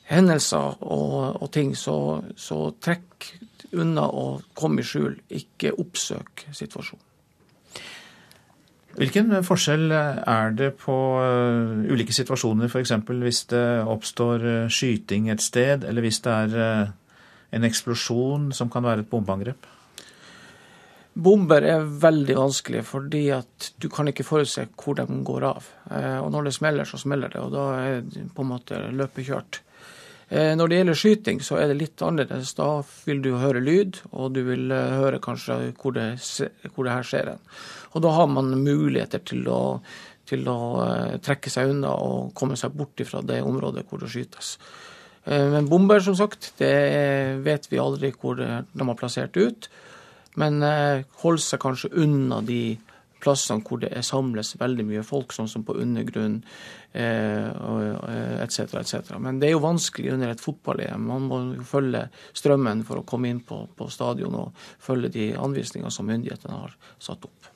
hendelser og, og ting, så, så trekk unna og kom i skjul. Ikke oppsøk situasjonen. Hvilken forskjell er det på uh, ulike situasjoner, f.eks. hvis det oppstår uh, skyting et sted, eller hvis det er uh, en eksplosjon som kan være et bombeangrep? Bomber er veldig vanskelig, fordi at du kan ikke forutse hvor de går av. Og når det smeller, så smeller det, og da er det på en måte løpet kjørt. Når det gjelder skyting, så er det litt annerledes. Da vil du høre lyd, og du vil høre kanskje hvor det, hvor det her skjer. Og da har man muligheter til å, til å eh, trekke seg unna og komme seg bort fra det området hvor det skytes. Eh, men bomber, som sagt, det vet vi aldri hvor de har plassert ut. Men eh, hold seg kanskje unna de plassene hvor det samles veldig mye folk, sånn som på undergrunn etc. etc. Men det er jo vanskelig under et fotball-EM. Man må jo følge strømmen for å komme inn på, på stadion og følge de anvisningene som myndighetene har satt opp.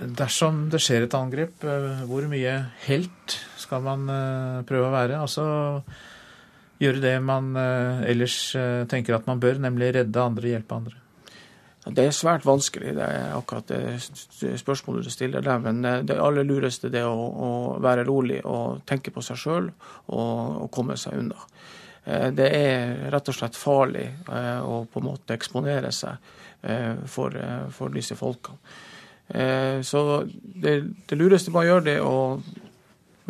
Dersom det skjer et angrep, eh, hvor mye helt skal man eh, prøve å være? Altså gjøre det man eh, ellers tenker at man bør, nemlig redde andre, hjelpe andre? Det er svært vanskelig, det er akkurat det spørsmålet du stiller der. Men det aller lureste er å, å være rolig og tenke på seg sjøl og, og, komme seg unna. Det er rett og slett farlig å på en måte eksponere seg for, for disse folkene. Eh, så det, det lureste man gjør, det er å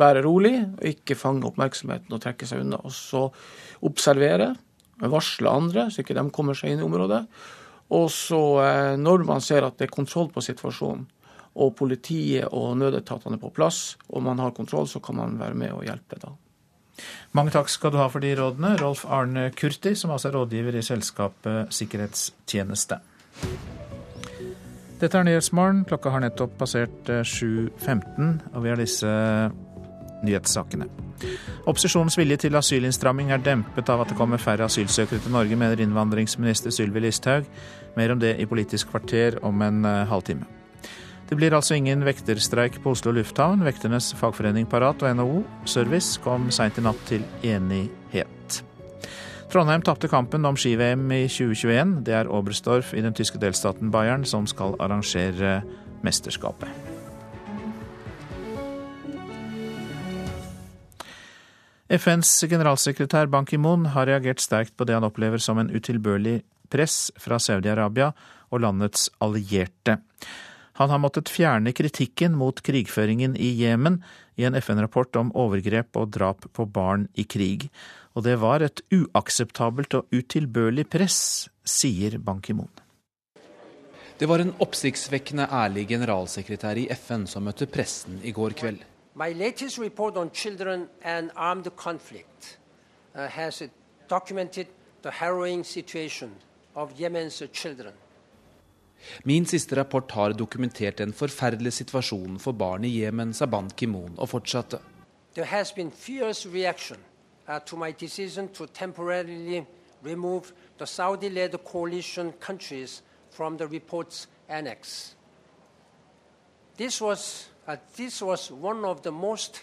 være rolig og ikke fange oppmerksomheten og trekke seg unna. Og så observere, varsle andre, så ikke de kommer seg inn i området. Og så, eh, når man ser at det er kontroll på situasjonen, og politiet og nødetatene er på plass, og man har kontroll, så kan man være med og hjelpe da. Mange takk skal du ha for de rådene, Rolf Arne Kurti, som altså er rådgiver i selskapet Sikkerhetstjeneste. Dette er Nyhetsmorgen. Klokka har nettopp passert 7.15, eh, og vi har disse nyhetssakene. Opposisjonens vilje til asylinnstramming er dempet av at det kommer færre asylsøkere til Norge, mener innvandringsminister Sylvi Listhaug. Mer om det i Politisk kvarter om en eh, halvtime. Det blir altså ingen vekterstreik på Oslo lufthavn. Vekternes fagforening Parat og NHO Service kom seint i natt til enighet. Trondheim tapte kampen om ski-VM i 2021. Det er Oberstdorf i den tyske delstaten Bayern som skal arrangere mesterskapet. FNs generalsekretær Ban Ki-moon har reagert sterkt på det han opplever som en utilbørlig press fra Saudi-Arabia og landets allierte. Han har måttet fjerne kritikken mot krigføringen i Jemen i en FN-rapport om overgrep og drap på barn i krig. Og det var et uakseptabelt og utilbørlig press, sier Ban Ki-moon. Det var en oppsiktsvekkende ærlig generalsekretær i FN som møtte pressen i går kveld. My latest report on children and armed conflict uh, has documented the harrowing situation of Yemen's children. Min siste rapport har dokumentert den forferdelige situasjonen for barn i Jemen, sa Ban Ki-moon og fortsatte. There has been fierce reaction uh, to my decision to temporarily remove the Saudi-led coalition countries from the report's annex. This was, uh, this was one of the most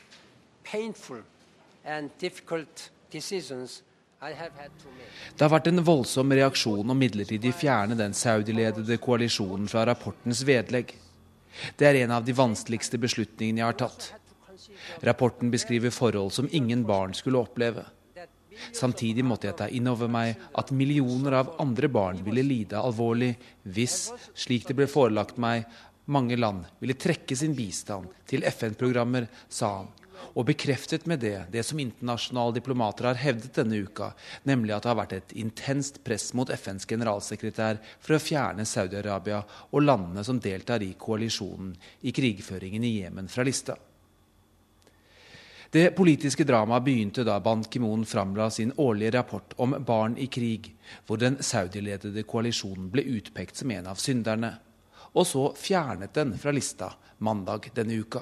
painful and difficult decisions det har vært en voldsom reaksjon om midlertidig fjerne den Saudi-ledede koalisjonen fra rapportens vedlegg. Det er en av de vanskeligste beslutningene jeg har tatt. Rapporten beskriver forhold som ingen barn skulle oppleve. Samtidig måtte jeg ta inn over meg at millioner av andre barn ville lide alvorlig hvis, slik det ble forelagt meg, mange land ville trekke sin bistand til FN-programmer, sa han og bekreftet med det det som internasjonale diplomater har hevdet denne uka, nemlig at det har vært et intenst press mot FNs generalsekretær for å fjerne Saudi-Arabia og landene som deltar i koalisjonen i krigføringen i Jemen fra lista. Det politiske dramaet begynte da Ban Ki-moon framla sin årlige rapport om barn i krig, hvor den Saudi-ledede koalisjonen ble utpekt som en av synderne. Og så fjernet den fra lista mandag denne uka.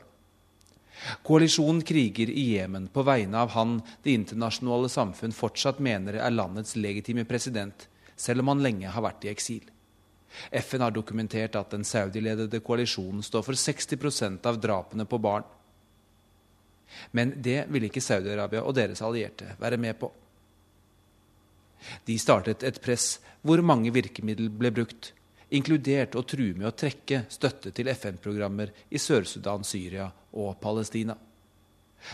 Koalisjonen kriger i Jemen på vegne av han det internasjonale samfunn fortsatt mener er landets legitime president, selv om han lenge har vært i eksil. FN har dokumentert at den Saudi-ledede koalisjonen står for 60% av drapene på barn. Men det ville ikke Saudi-Arabia og deres allierte være med på. De startet et press hvor mange virkemidler ble brukt, inkludert å true med å trekke støtte til FN-programmer i Sør-Sudan, Syria og Palestina.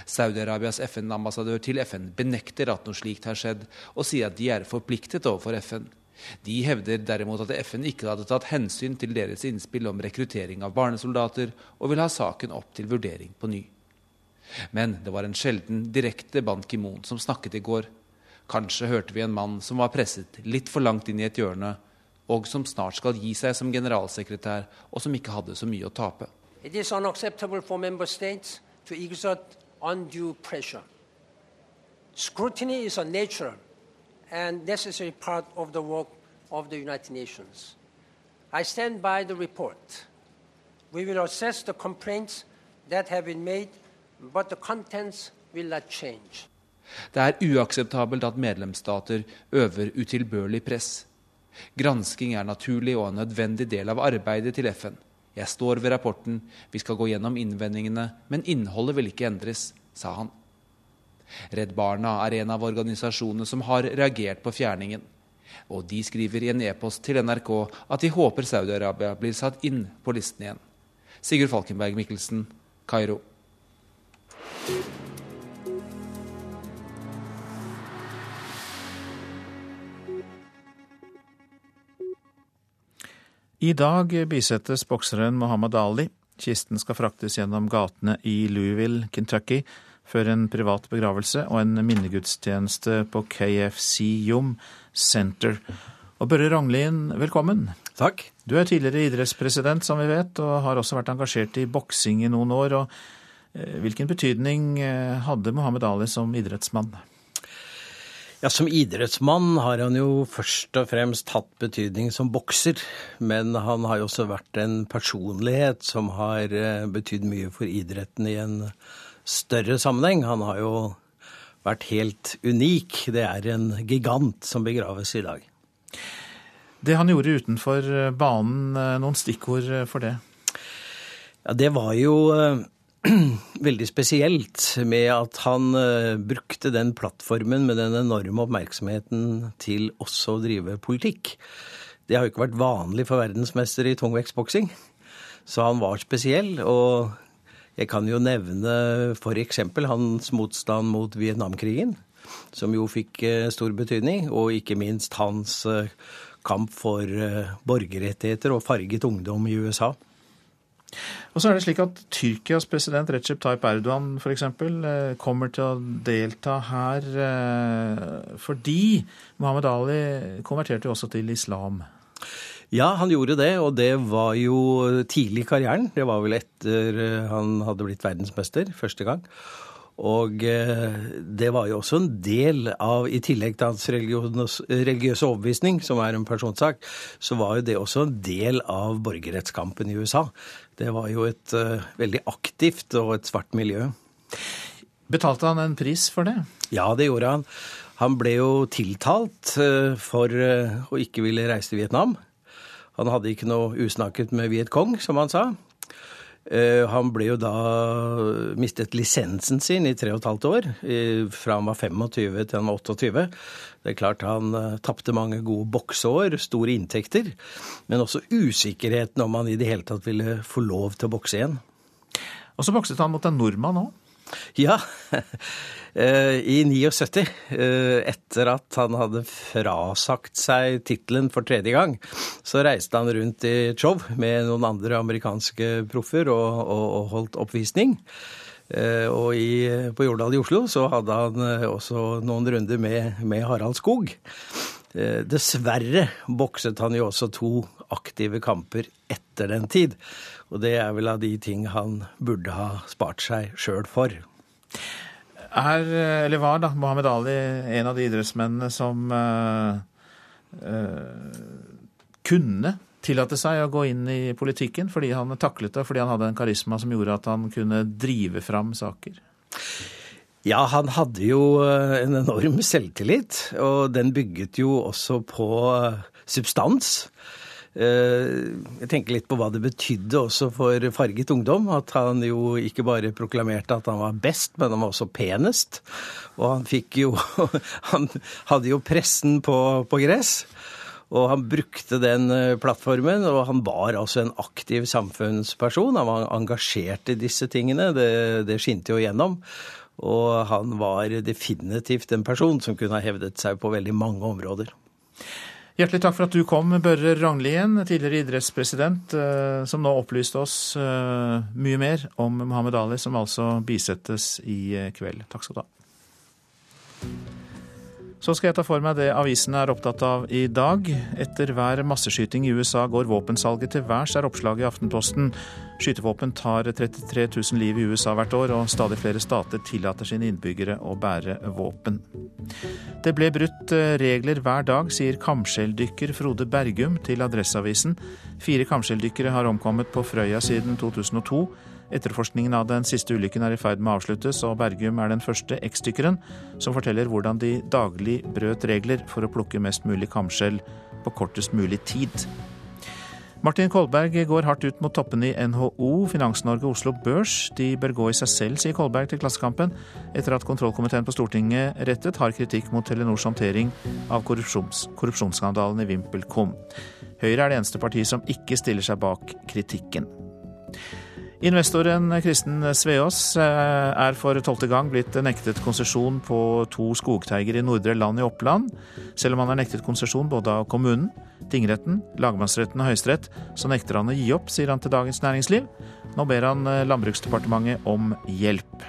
Saudi-Arabias FN-ambassadør til FN benekter at noe slikt har skjedd, og sier at de er forpliktet overfor FN. De hevder derimot at FN ikke hadde tatt hensyn til deres innspill om rekruttering av barnesoldater, og vil ha saken opp til vurdering på ny. Men det var en sjelden direkte Ban Ki-moon som snakket i går. Kanskje hørte vi en mann som var presset litt for langt inn i et hjørne, og som snart skal gi seg som generalsekretær, og som ikke hadde så mye å tape. It is unacceptable for member states to exert undue pressure. Scrutiny is a natural and necessary part of the work of the United Nations. I stand by the report. We will assess the complaints that have been made, but the contents will not change. Det er uakseptabelt at medlemsstater øver utilbørlig press. Gransking er naturlig og en nødvendig del av arbeidet til FN. Jeg står ved rapporten, vi skal gå gjennom innvendingene, men innholdet vil ikke endres, sa han. Redd Barna er en av organisasjonene som har reagert på fjerningen. Og de skriver i en e-post til NRK at de håper Saudi-Arabia blir satt inn på listen igjen. Sigurd Falkenberg Mikkelsen, Kairo. I dag bisettes bokseren Muhammad Ali. Kisten skal fraktes gjennom gatene i Louisville, Kentucky, før en privat begravelse og en minnegudstjeneste på KFC Yum Center. Og Børre Ranglien, velkommen. Takk. Du er tidligere idrettspresident, som vi vet, og har også vært engasjert i boksing i noen år. og eh, Hvilken betydning eh, hadde Muhammad Ali som idrettsmann? Ja, Som idrettsmann har han jo først og fremst hatt betydning som bokser. Men han har jo også vært en personlighet som har eh, betydd mye for idretten i en større sammenheng. Han har jo vært helt unik. Det er en gigant som begraves i dag. Det han gjorde utenfor eh, banen, eh, noen stikkord for det? Ja, Det var jo veldig spesielt med at han uh, brukte den plattformen med den enorme oppmerksomheten til også å drive politikk. Det har jo ikke vært vanlig for verdensmester i tungvektsboksing. Så han var spesiell. Og jeg kan jo nevne f.eks. hans motstand mot Vietnamkrigen, som jo fikk uh, stor betydning. Og ikke minst hans uh, kamp for borgerrettigheter og farget ungdom i USA. Og så er det slik at Tyrkias president Recep Tayyip Erdogan f.eks. eksempel kommer til å delta her eh, fordi Mohammed Ali konverterte jo også til islam. Ja, han gjorde det, og det var jo tidlig i karrieren. Det var vel etter eh, han hadde blitt verdensmester første gang. Og det var jo også en del av, i tillegg til hans religiøse overbevisning, som er en personsak, så var jo det også en del av borgerrettskampen i USA. Det var jo et uh, veldig aktivt og et svart miljø. Betalte han en pris for det? Ja, det gjorde han. Han ble jo tiltalt uh, for å ikke ville reise til Vietnam. Han hadde ikke noe usnakket med Viet Cong, som han sa. Han ble jo da mistet lisensen sin i tre og et halvt år, fra han var 25 til han var 28. Det er klart han uh, tapte mange gode bokseår, store inntekter, men også usikkerheten om han i det hele tatt ville få lov til å bokse igjen. Og så bokset han mot en nordmann òg? Ja. Eh, I 79, eh, etter at han hadde frasagt seg tittelen for tredje gang, så reiste han rundt i show med noen andre amerikanske proffer og, og, og holdt oppvisning. Eh, og i, på Jordal i Oslo så hadde han også noen runder med, med Harald Skog. Dessverre bokset han jo også to aktive kamper etter den tid. Og det er vel av de ting han burde ha spart seg sjøl for. Er, eller var da, Mohammed Ali en av de idrettsmennene som uh, uh, kunne tillate seg å gå inn i politikken fordi han taklet det, fordi han hadde en karisma som gjorde at han kunne drive fram saker? Ja, han hadde jo eh, en enorm selvtillit, og den bygget jo også på substans. Eh, jeg tenker litt på hva det betydde også for farget ungdom. At han jo ikke bare proklamerte at han var best, men han var også penest. Og han fikk jo Han hadde jo pressen på, på gress. Og han brukte den eh, plattformen, og han var altså en aktiv samfunnsperson. Han var engasjert i disse tingene, det, det skinte jo gjennom. Og han var definitivt en person som kunne ha hevdet seg på veldig mange områder. Hjertelig takk for at du kom, Børre Ranglien, tidligere idrettspresident, eh, som nå opplyste oss eh, mye mer om Mohammed Ali, som altså bisettes i kveld. Takk skal du ha. Så skal jeg ta for meg det avisene er opptatt av i dag. Etter hver masseskyting i USA går våpensalget til værs, er oppslaget i Aftenposten. Skytevåpen tar 33 000 liv i USA hvert år, og stadig flere stater tillater sine innbyggere å bære våpen. Det ble brutt eh, regler hver dag, sier kamskjelldykker Frode Bergum til Adresseavisen. Fire kamskjelldykkere har omkommet på Frøya siden 2002. Etterforskningen av den siste ulykken er i ferd med å avsluttes, og Bergum er den første eksdykkeren som forteller hvordan de daglig brøt regler for å plukke mest mulig kamskjell på kortest mulig tid. Martin Kolberg går hardt ut mot toppene i NHO, Finans-Norge og Oslo Børs. De bør gå i seg selv, sier Kolberg til Klassekampen, etter at kontrollkomiteen på Stortinget rettet har kritikk mot Telenors håndtering av korrupsjons korrupsjonsskandalen i VimpelCom. Høyre er det eneste partiet som ikke stiller seg bak kritikken. Investoren Kristen Sveås eh, er for tolvte gang blitt nektet konsesjon på to skogteiger i Nordre Land i Oppland. Selv om han er nektet konsesjon både av kommunen, tingretten, lagmannsretten og Høyesterett, så nekter han å gi opp, sier han til Dagens Næringsliv. Nå ber han eh, Landbruksdepartementet om hjelp.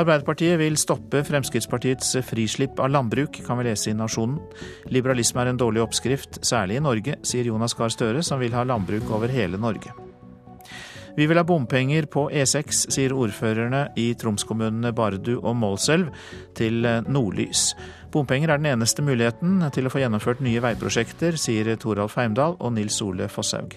Arbeiderpartiet vil stoppe Fremskrittspartiets frislipp av landbruk, kan vi lese i Nasjonen. Liberalisme er en dårlig oppskrift, særlig i Norge, sier Jonas Gahr Støre, som vil ha landbruk over hele Norge. Vi vil ha bompenger på E6, sier ordførerne i Troms-kommunene Bardu og Målselv til Nordlys. Bompenger er den eneste muligheten til å få gjennomført nye veiprosjekter, sier Toralf Heimdal og Nils Ole Fosshaug.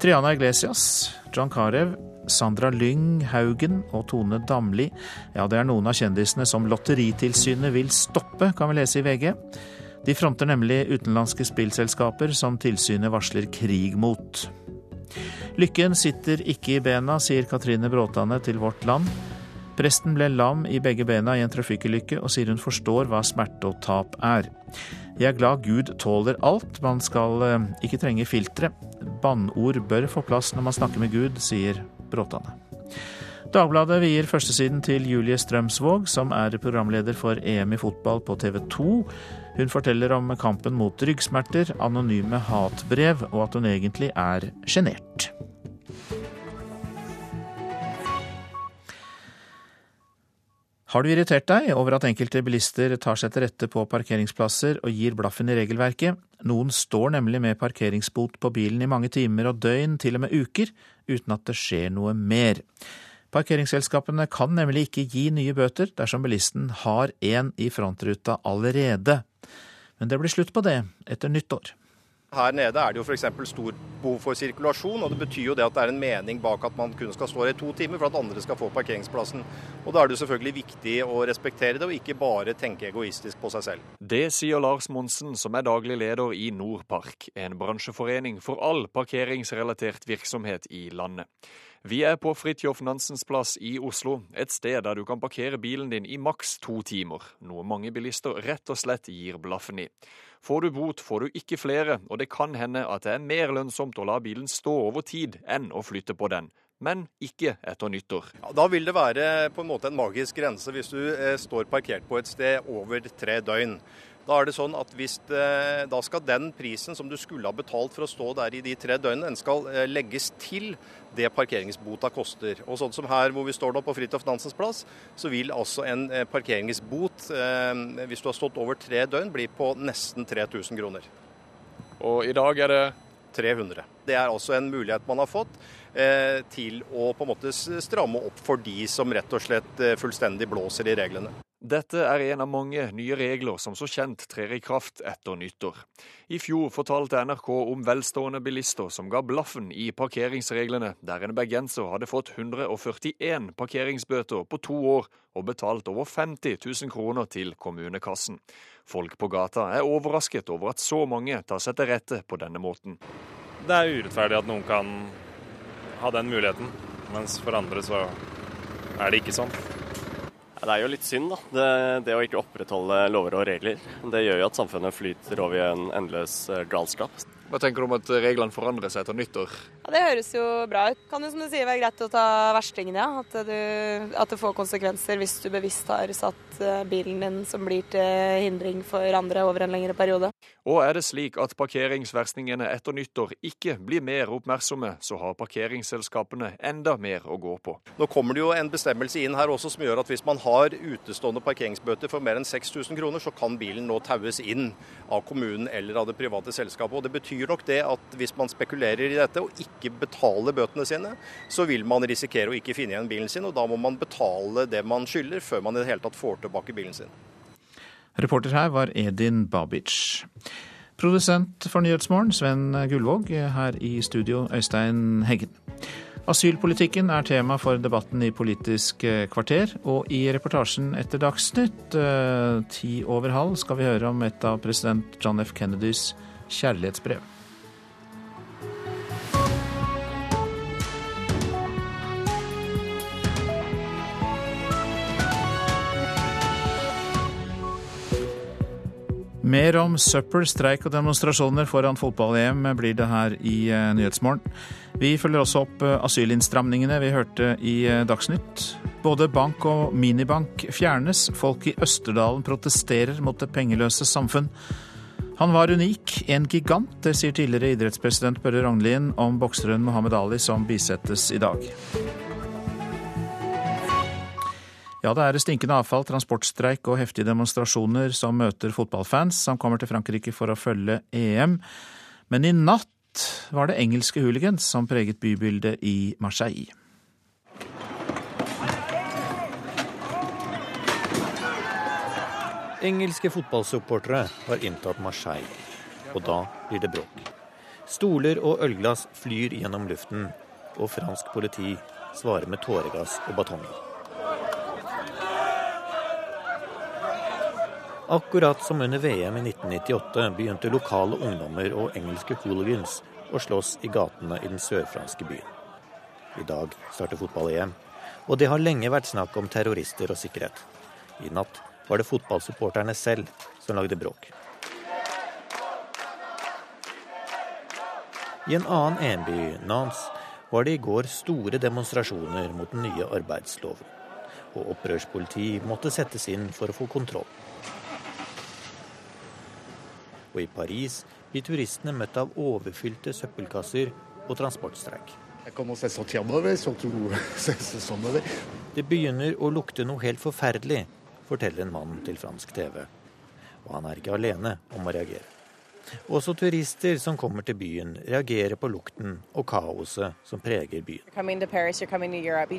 Triana Iglesias, John Carew, Sandra Lyng Haugen og Tone Damli. Ja, det er noen av kjendisene som Lotteritilsynet vil stoppe, kan vi lese i VG. De fronter nemlig utenlandske spillselskaper som tilsynet varsler krig mot. Lykken sitter ikke i bena, sier Katrine Bråtane til Vårt Land. Presten ble lam i begge bena i en trafikkulykke, og sier hun forstår hva smerte og tap er. Jeg er glad Gud tåler alt, man skal eh, ikke trenge filtre. Bannord bør få plass når man snakker med Gud, sier Bråtane. Dagbladet vier førstesiden til Julie Strømsvåg, som er programleder for EM i fotball på TV 2. Hun forteller om kampen mot ryggsmerter, anonyme hatbrev, og at hun egentlig er sjenert. Har du irritert deg over at enkelte bilister tar seg til rette på parkeringsplasser og gir blaffen i regelverket? Noen står nemlig med parkeringsbot på bilen i mange timer og døgn, til og med uker, uten at det skjer noe mer. Parkeringsselskapene kan nemlig ikke gi nye bøter dersom bilisten har en i frontruta allerede. Men det blir slutt på det etter nyttår. Her nede er det jo f.eks. stor behov for sirkulasjon, og det betyr jo det at det er en mening bak at man kun skal stå her i to timer for at andre skal få parkeringsplassen. Og Da er det jo selvfølgelig viktig å respektere det, og ikke bare tenke egoistisk på seg selv. Det sier Lars Monsen, som er daglig leder i Nordpark, en bransjeforening for all parkeringsrelatert virksomhet i landet. Vi er på Fridtjof Nansens plass i Oslo, et sted der du kan parkere bilen din i maks to timer, noe mange bilister rett og slett gir blaffen i. Får du bot, får du ikke flere, og det kan hende at det er mer lønnsomt å la bilen stå over tid enn å flytte på den. Men ikke etter nyttår. Ja, da vil det være på en måte en magisk grense hvis du eh, står parkert på et sted over tre døgn. Da er det sånn at hvis det, da skal den prisen som du skulle ha betalt for å stå der i de tre døgnene, den skal eh, legges til det parkeringsbota koster. Og sånn som her hvor vi står nå på Fridtjof Nansens plass, så vil altså en eh, parkeringsbot, eh, hvis du har stått over tre døgn, bli på nesten 3000 kroner. Og i dag er det 300. Det er altså en mulighet man har fått eh, til å på en måte stramme opp for de som rett og slett eh, fullstendig blåser i reglene. Dette er en av mange nye regler som så kjent trer i kraft etter nyttår. I fjor fortalte NRK om velstående bilister som ga blaffen i parkeringsreglene, der en bergenser hadde fått 141 parkeringsbøter på to år og betalt over 50 000 kroner til kommunekassen. Folk på gata er overrasket over at så mange tar seg til rette på denne måten. Det er urettferdig at noen kan ha den muligheten, mens for andre så er det ikke sånn. Det er jo litt synd, da. Det, det, å ikke opprettholde lover og regler. Det gjør jo at samfunnet flyter over i en endeløs eh, galskap. Hva tenker du om at reglene forandrer seg etter nyttår? Ja, Det høres jo bra ut. Kan jo som du sier være greit å ta verstingene, ja. At, du, at det får konsekvenser hvis du bevisst har satt eh, bilen din som blir til hindring for andre over en lengre periode. Og er det slik at parkeringsversningene etter nyttår ikke blir mer oppmerksomme, så har parkeringsselskapene enda mer å gå på. Nå kommer det jo en bestemmelse inn her også som gjør at hvis man har utestående parkeringsbøter for mer enn 6000 kroner, så kan bilen nå taues inn av kommunen eller av det private selskapet. Og Det betyr nok det at hvis man spekulerer i dette og ikke betaler bøtene sine, så vil man risikere å ikke finne igjen bilen sin, og da må man betale det man skylder før man i det hele tatt får tilbake bilen sin. Reporter her var Edin Babic. Produsent for Nyhetsmorgen, Sven Gullvåg. Her i studio, Øystein Heggen. Asylpolitikken er tema for debatten i Politisk kvarter, og i reportasjen etter Dagsnytt eh, ti over halv skal vi høre om et av president John F. Kennedys kjærlighetsbrev. Mer om søppel, streik og demonstrasjoner foran fotball-EM blir det her i eh, Nyhetsmorgen. Vi følger også opp eh, asylinnstramningene vi hørte i eh, Dagsnytt. Både bank og minibank fjernes. Folk i Østerdalen protesterer mot det pengeløse samfunn. Han var unik, en gigant, det sier tidligere idrettspresident Børre Rognlien om bokseren Mohammed Ali som bisettes i dag. Ja, det er stinkende avfall, transportstreik og heftige demonstrasjoner som møter fotballfans som kommer til Frankrike for å følge EM. Men i natt var det engelske hooligans som preget bybildet i Marseille. Engelske fotballsupportere har inntatt Marseille, og da blir det bråk. Stoler og ølglass flyr gjennom luften, og fransk politi svarer med tåregass og batonger. Akkurat som under VM i 1998 begynte lokale ungdommer og engelske hooligans å slåss i gatene i den sørfranske byen. I dag starter fotball-EM, og det har lenge vært snakk om terrorister og sikkerhet. I natt var det fotballsupporterne selv som lagde bråk. I en annen EM-by, Nance, var det i går store demonstrasjoner mot den nye arbeidsloven. Og opprørspoliti måtte settes inn for å få kontroll og i Paris blir turistene møtt av overfylte søppelkasser og transportstreik. Det begynner å lukte noe helt forferdelig, forteller en mann til fransk TV. Og han er ikke alene om å reagere. Også turister som kommer til byen, reagerer på lukten og kaoset som preger byen. Coming to Paris, you're coming to Europe.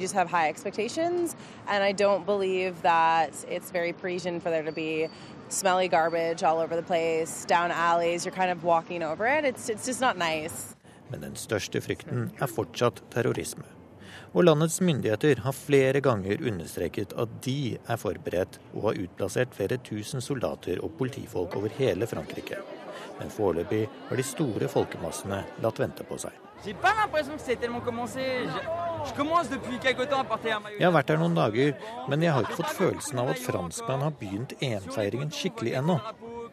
Smelly garbage all over the place, down alleys. You're kind of walking over it. It's, it's just not nice. Men den største frykten er fortsatt terrorisme. Og landets myndigheter har flere ganger understreket at de er forberedt og har utplassert flere tusen soldater og politifolk over hele Frankrike. Men foreløpig har de store folkemassene latt vente på seg. Jeg har vært her noen dager, men jeg har ikke fått følelsen av at franskmenn har begynt EM-feiringen skikkelig ennå,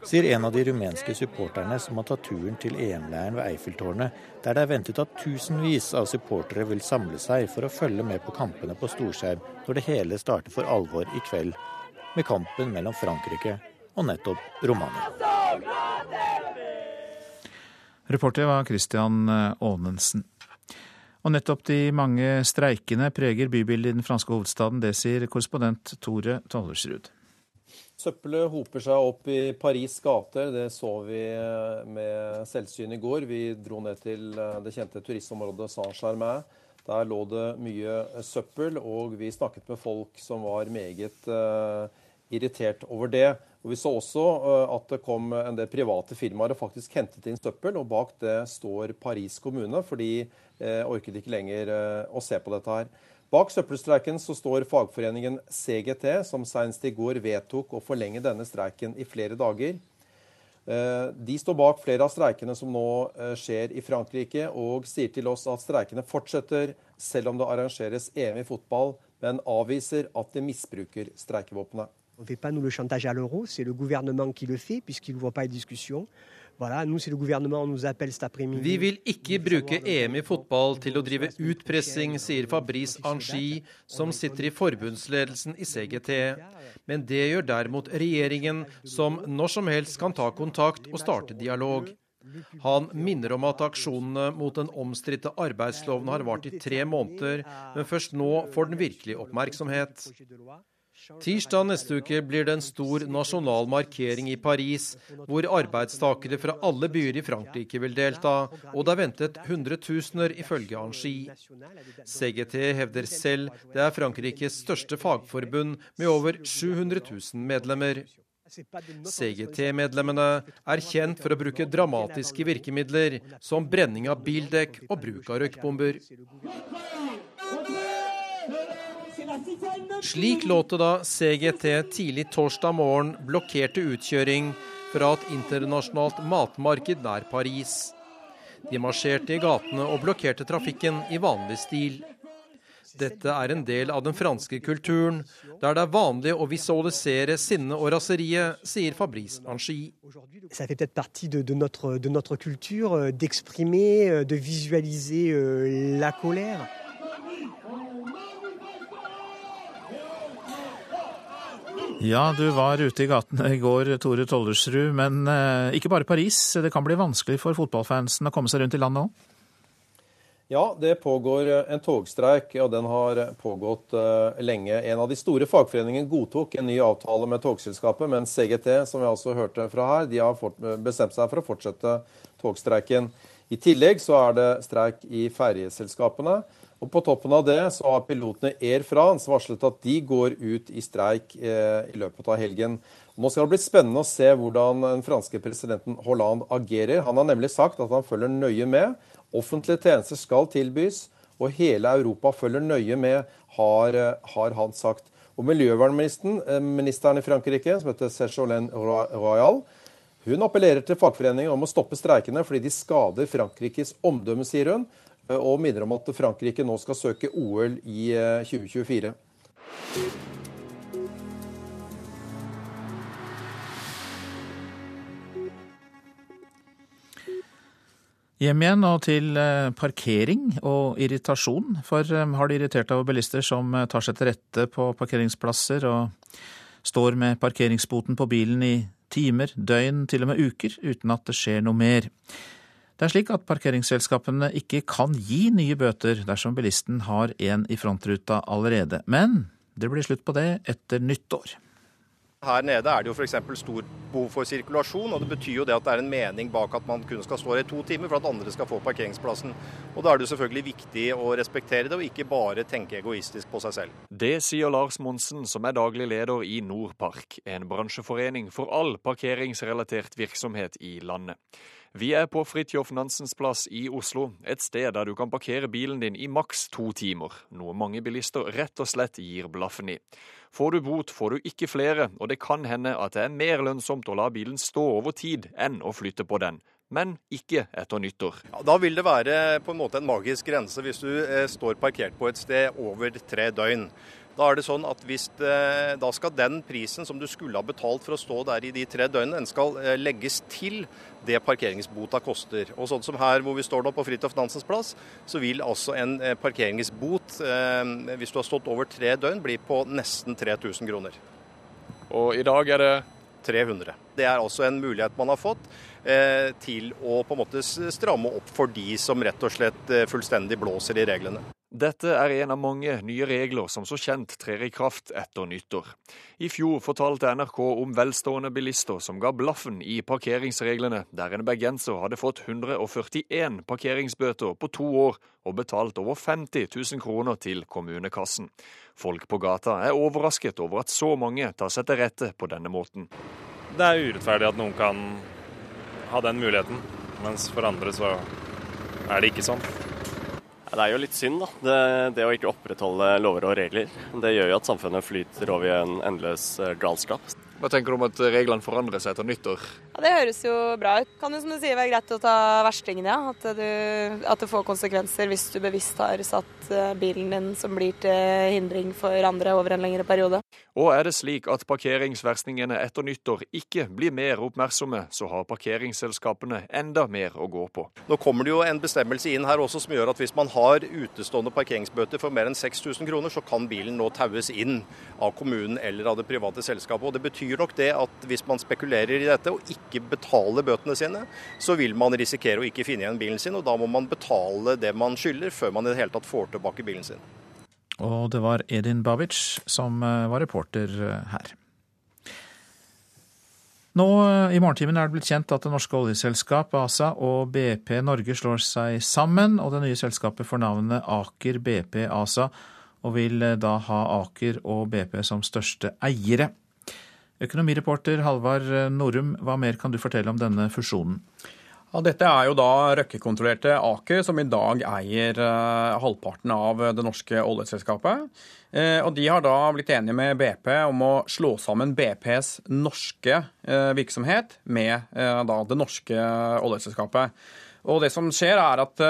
sier en av de rumenske supporterne som har tatt turen til EM-leiren ved Eiffeltårnet, der det er ventet at tusenvis av supportere vil samle seg for å følge med på kampene på storskjerm når det hele starter for alvor i kveld, med kampen mellom Frankrike og nettopp Romania. Reporter var Christian Aanensen. Og nettopp de mange streikene preger bybildet i den franske hovedstaden. Det sier korrespondent Tore Tollersrud. Søppelet hoper seg opp i Paris' gater. Det så vi med selvsyn i går. Vi dro ned til det kjente turistområdet Saint-Germain. Der lå det mye søppel, og vi snakket med folk som var meget irritert over det. Og Vi så også at det kom en del private firmaer og faktisk hentet inn søppel. og Bak det står Paris kommune, for de eh, orket ikke lenger eh, å se på dette her. Bak søppelstreiken så står fagforeningen CGT, som senest i går vedtok å forlenge denne streiken i flere dager. Eh, de står bak flere av streikene som nå skjer i Frankrike, og sier til oss at streikene fortsetter selv om det arrangeres EM i fotball, men avviser at de misbruker streikevåpenet. On ne fait pas nous le chantage à l'euro, c'est le gouvernement qui le fait puisqu'il n'ouvre pas les discussions. Voilà, nous, le gouvernement nous appelle cet après-midi. Vi vil ikke bruke EM i fotball til å drive utpressing, sier Fabrice Angi, som sitter i forbundsledelsen i CGT. Men det gjør derimot regjeringen, som når som helst kan ta kontakt og starte dialog. Han minner om at aksjonene mot den omstridte arbeidsloven har vart i tre måneder, men først nå får den virkelig oppmerksomhet. Tirsdag neste uke blir det en stor nasjonal markering i Paris, hvor arbeidstakere fra alle byer i Frankrike vil delta, og det er ventet hundretusener, ifølge Angi. CGT hevder selv det er Frankrikes største fagforbund, med over 700 000 medlemmer. CGT-medlemmene er kjent for å bruke dramatiske virkemidler, som brenning av bildekk og bruk av røykbomber. Slik låt det da CGT tidlig torsdag morgen blokkerte utkjøring fra et internasjonalt matmarked nær Paris. De marsjerte i gatene og blokkerte trafikken i vanlig stil. Dette er en del av den franske kulturen, der det er vanlig å visualisere sinne og raseriet, sier Fabrice Anchi. Ja, du var ute i gatene i går, Tore Tollersrud. Men eh, ikke bare Paris. Det kan bli vanskelig for fotballfansen å komme seg rundt i landet òg? Ja, det pågår eh, en togstreik, og den har pågått uh, lenge. En av de store fagforeningene godtok en ny avtale med togselskapet, men CGT, som vi altså hørte fra her, de har bestemt seg for å fortsette togstreiken. I tillegg så er det streik i ferjeselskapene. Og På toppen av det så har pilotene Air France varslet at de går ut i streik eh, i løpet av helgen. Nå skal det bli spennende å se hvordan den franske presidenten Hollande agerer. Han har nemlig sagt at han følger nøye med. Offentlige tjenester skal tilbys, og hele Europa følger nøye med, har, eh, har han sagt. Og Miljøvernministeren eh, i Frankrike, som heter Sergolène Royal, hun appellerer til fagforeningen om å stoppe streikene fordi de skader Frankrikes omdømme, sier hun og minner om at Frankrike nå skal søke OL i 2024. Eh, Hjem igjen og til eh, parkering og irritasjon. For eh, har det irritert av bilister som tar seg til rette på parkeringsplasser og står med parkeringsboten på bilen i timer, døgn, til og med uker, uten at det skjer noe mer. Det er slik at parkeringsselskapene ikke kan gi nye bøter dersom bilisten har en i frontruta allerede. Men det blir slutt på det etter nyttår. Her nede er det jo f.eks. stor behov for sirkulasjon, og det betyr jo det at det er en mening bak at man kun skal stå her i to timer for at andre skal få parkeringsplassen. Og Da er det jo selvfølgelig viktig å respektere det, og ikke bare tenke egoistisk på seg selv. Det sier Lars Monsen, som er daglig leder i Nordpark, en bransjeforening for all parkeringsrelatert virksomhet i landet. Vi er på Fridtjof Nansens plass i Oslo, et sted der du kan parkere bilen din i maks to timer, noe mange bilister rett og slett gir blaffen i. Får du bot, får du ikke flere, og det kan hende at det er mer lønnsomt å la bilen stå over tid enn å flytte på den. Men ikke etter nyttår. Ja, da vil det være på en måte en magisk grense hvis du eh, står parkert på et sted over tre døgn. Da er det sånn at hvis det, eh, da skal den prisen som du skulle ha betalt for å stå der i de tre døgnene, den skal eh, legges til det parkeringsbota koster. Og sånn som her hvor vi står nå på Fridtjof Nansens plass, så vil altså en eh, parkeringsbot, hvis du har stått over tre døgn, bli på nesten 3000 kroner. Og i dag er det 300. Det er altså en mulighet man har fått til å på en måte stramme opp for de som rett og slett fullstendig blåser i reglene. Dette er en av mange nye regler som så kjent trer i kraft etter nyttår. I fjor fortalte NRK om velstående bilister som ga blaffen i parkeringsreglene, der en bergenser hadde fått 141 parkeringsbøter på to år og betalt over 50 000 kroner til kommunekassen. Folk på gata er overrasket over at så mange tar seg til rette på denne måten. Det er urettferdig at noen kan ha den muligheten, mens for andre så er det ikke sånn. Det er jo litt synd, da. Det, det, å ikke opprettholde lover og regler. Det gjør jo at samfunnet flyter over i en endeløs eh, galskap. Hva tenker du om at reglene forandrer seg etter nyttår? Ja, Det høres jo bra ut. Kan jo som du sier være greit å ta verstingene, ja. At, du, at det får konsekvenser hvis du bevisst har satt eh, bilen din som blir til hindring for andre over en lengre periode. Og er det slik at parkeringsverstingene etter nyttår ikke blir mer oppmerksomme, så har parkeringsselskapene enda mer å gå på. Nå kommer det jo en bestemmelse inn her også som gjør at hvis man har utestående parkeringsbøter for mer enn 6000 kroner, så kan bilen nå taues inn av kommunen eller av det private selskapet. Og Det betyr nok det at hvis man spekulerer i dette og ikke betaler bøtene sine, så vil man risikere å ikke finne igjen bilen sin, og da må man betale det man skylder før man i det hele tatt får tilbake bilen sin. Og det var Edin Babic som eh, var reporter eh, her. Nå eh, i morgentimen er det blitt kjent at det norske oljeselskap ASA og BP Norge slår seg sammen, og det nye selskapet får navnet Aker BP ASA, og vil da ha Aker og BP som største eiere. Økonomireporter Halvard Norum, hva mer kan du fortelle om denne fusjonen? Ja, dette er jo da Røkke-kontrollerte Aker, som i dag eier uh, halvparten av det norske oljeselskapet. Uh, og De har da blitt enige med BP om å slå sammen BPs norske uh, virksomhet med da det norske oljeselskapet. Og det som skjer er at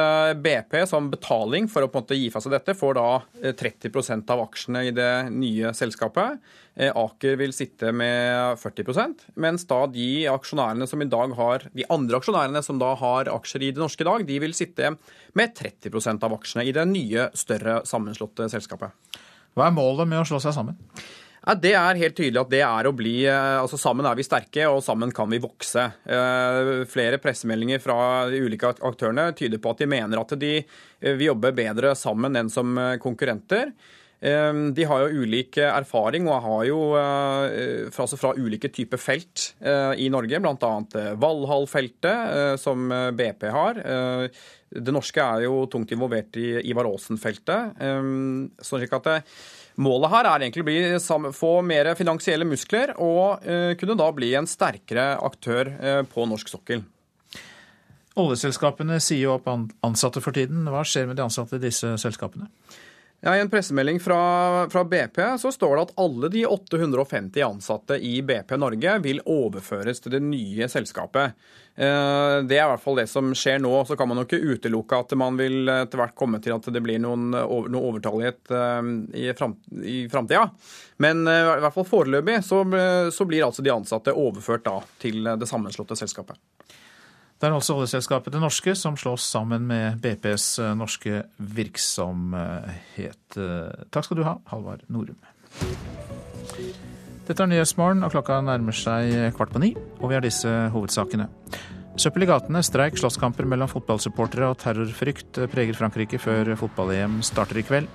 BP som betaling for å på en måte gi fra seg dette, får da 30% av aksjene i det nye selskapet. Eh, Aker vil sitte med 40 mens da de aksjonærene som i dag har, de andre aksjonærene som da har aksjer i Det norske i dag, de vil sitte med 30% av aksjene i det nye, større sammenslåtte selskapet. Hva er målet med å slå seg sammen? Ja, det er helt tydelig at det er å bli eh, altså Sammen er vi sterke, og sammen kan vi vokse. Eh, flere pressemeldinger fra de ulike aktørene tyder på at de mener at de vil jobbe bedre sammen enn som konkurrenter. De har jo ulik eh, erfaring og har jo eh, fra, altså fra ulike typer felt eh, i Norge, bl.a. Valhall-feltet, som BP har. Det norske er jo tungt involvert i Ivar Aasen-feltet. sånn at at Målet her er egentlig å bli, få mer finansielle muskler og kunne da bli en sterkere aktør på norsk sokkel. Oljeselskapene sier jo opp ansatte for tiden. Hva skjer med de ansatte i disse selskapene? Ja, I en pressemelding fra, fra, BP så står det at alle de 850 ansatte i BP Norge vil overføres til det nye selskapet. Eh, det er i hvert fall det som skjer nå. Så kan man jo ikke utelukke at man vil etter hvert komme til at det blir noen, noe overtallighet eh, i, framtida. Men eh, i hvert fall foreløpig så, så blir altså de ansatte overført da til det sammenslåtte selskapet. Det er altså oljeselskapet Det Norske som slås sammen med BPs eh, norske virksomhet. Eh, takk skal du ha, Halvard Norum. Dette er Nyhetsmorgen, og klokka nærmer seg kvart på ni, og vi har disse hovedsakene. Søppel i gatene, streik, slåsskamper mellom fotballsupportere og terrorfrykt preger Frankrike før fotball-EM starter i kveld.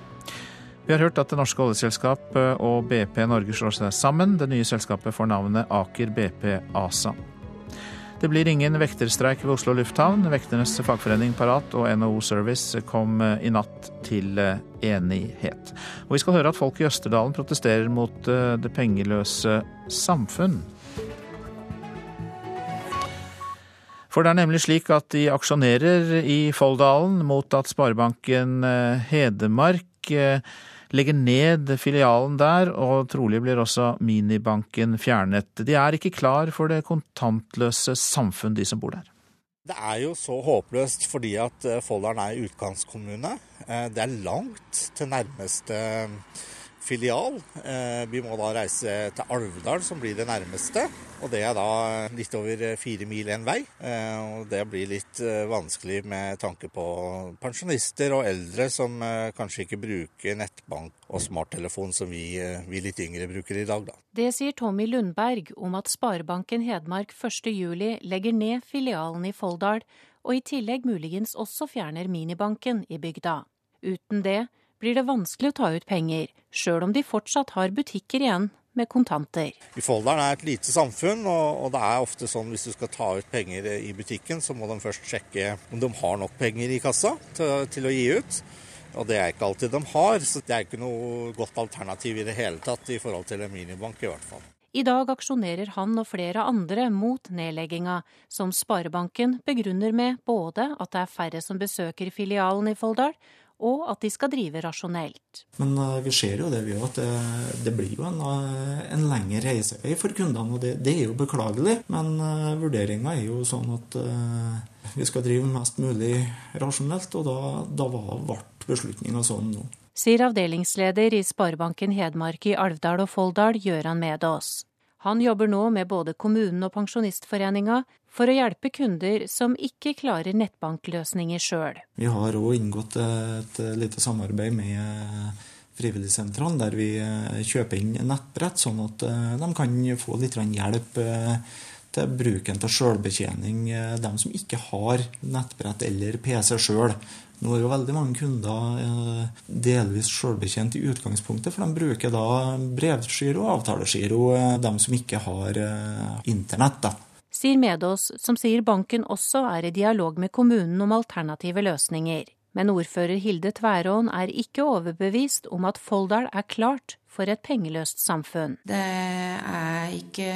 Vi har hørt at det norske oljeselskap og BP Norge slår seg sammen. Det nye selskapet får navnet Aker BP ASA. Det blir ingen vekterstreik ved Oslo lufthavn. Vekternes fagforening Parat og NHO Service kom i natt til enighet. Og vi skal høre at folk i Østerdalen protesterer mot eh, det pengeløse samfunn. For det er nemlig slik at de aksjonerer i Folldalen mot at Sparebanken eh, Hedmark eh, legger ned filialen der, og trolig blir også minibanken fjernet. De er ikke klar for det kontantløse samfunn, de som bor der. Det er jo så håpløst fordi at eh, Folldalen er utkantskommune. Eh, det er langt til nærmeste filial. Eh, vi må da reise til Alvdal, som blir det nærmeste. Og det er da litt over fire mil en vei. Eh, og det blir litt eh, vanskelig med tanke på pensjonister og eldre som kanskje ikke bruker nettbank og smarttelefon som vi, vi litt yngre bruker i dag, da. Det sier Tommy Lundberg om at Sparebanken Hedmark 1.7 legger ned filialen i Folldal, og i tillegg muligens også fjerner minibanken i bygda. Uten det blir det vanskelig å ta ut penger, sjøl om de fortsatt har butikker igjen med kontanter. I Folldalen er et lite samfunn, og det er ofte sånn hvis du skal ta ut penger i butikken, så må de først sjekke om de har nok penger i kassa til, til å gi ut. Og det er ikke alltid de har, så det er ikke noe godt alternativ i det hele tatt i forhold til en minibank, i hvert fall. I dag aksjonerer han og flere andre mot nedlegginga, som Sparebanken begrunner med både at det er færre som besøker filialen i Folldal, og at de skal drive rasjonelt. Men uh, vi ser jo det, vi at det, det blir jo en, uh, en lengre reisevei for kundene. Og det, det er jo beklagelig, men eh, vurderinga er jo sånn at vi skal drive mest mulig rasjonelt, og da, da ble beslutninga sånn nå. Sier avdelingsleder i Sparebanken Hedmark i Alvdal og Folldal, Gøran Medås. Han jobber nå med både kommunen og Pensjonistforeninga for å hjelpe kunder som ikke klarer nettbankløsninger sjøl. Vi har òg inngått et lite samarbeid med Frivilligsentralen, der vi eh, kjøper inn nettbrett, sånn at eh, de kan få litt hjelp eh, til bruken av sjølbetjening, de som ikke har nettbrett eller PC sjøl. Nå er jo veldig mange kunder eh, delvis sjølbetjent i utgangspunktet, for de bruker da brevgiro og avtalegiro, eh, de som ikke har eh, internett. Sier Medås, som sier banken også er i dialog med kommunen om alternative løsninger. Men ordfører Hilde Tveråen er ikke overbevist om at Folldal er klart for et pengeløst samfunn. Det er ikke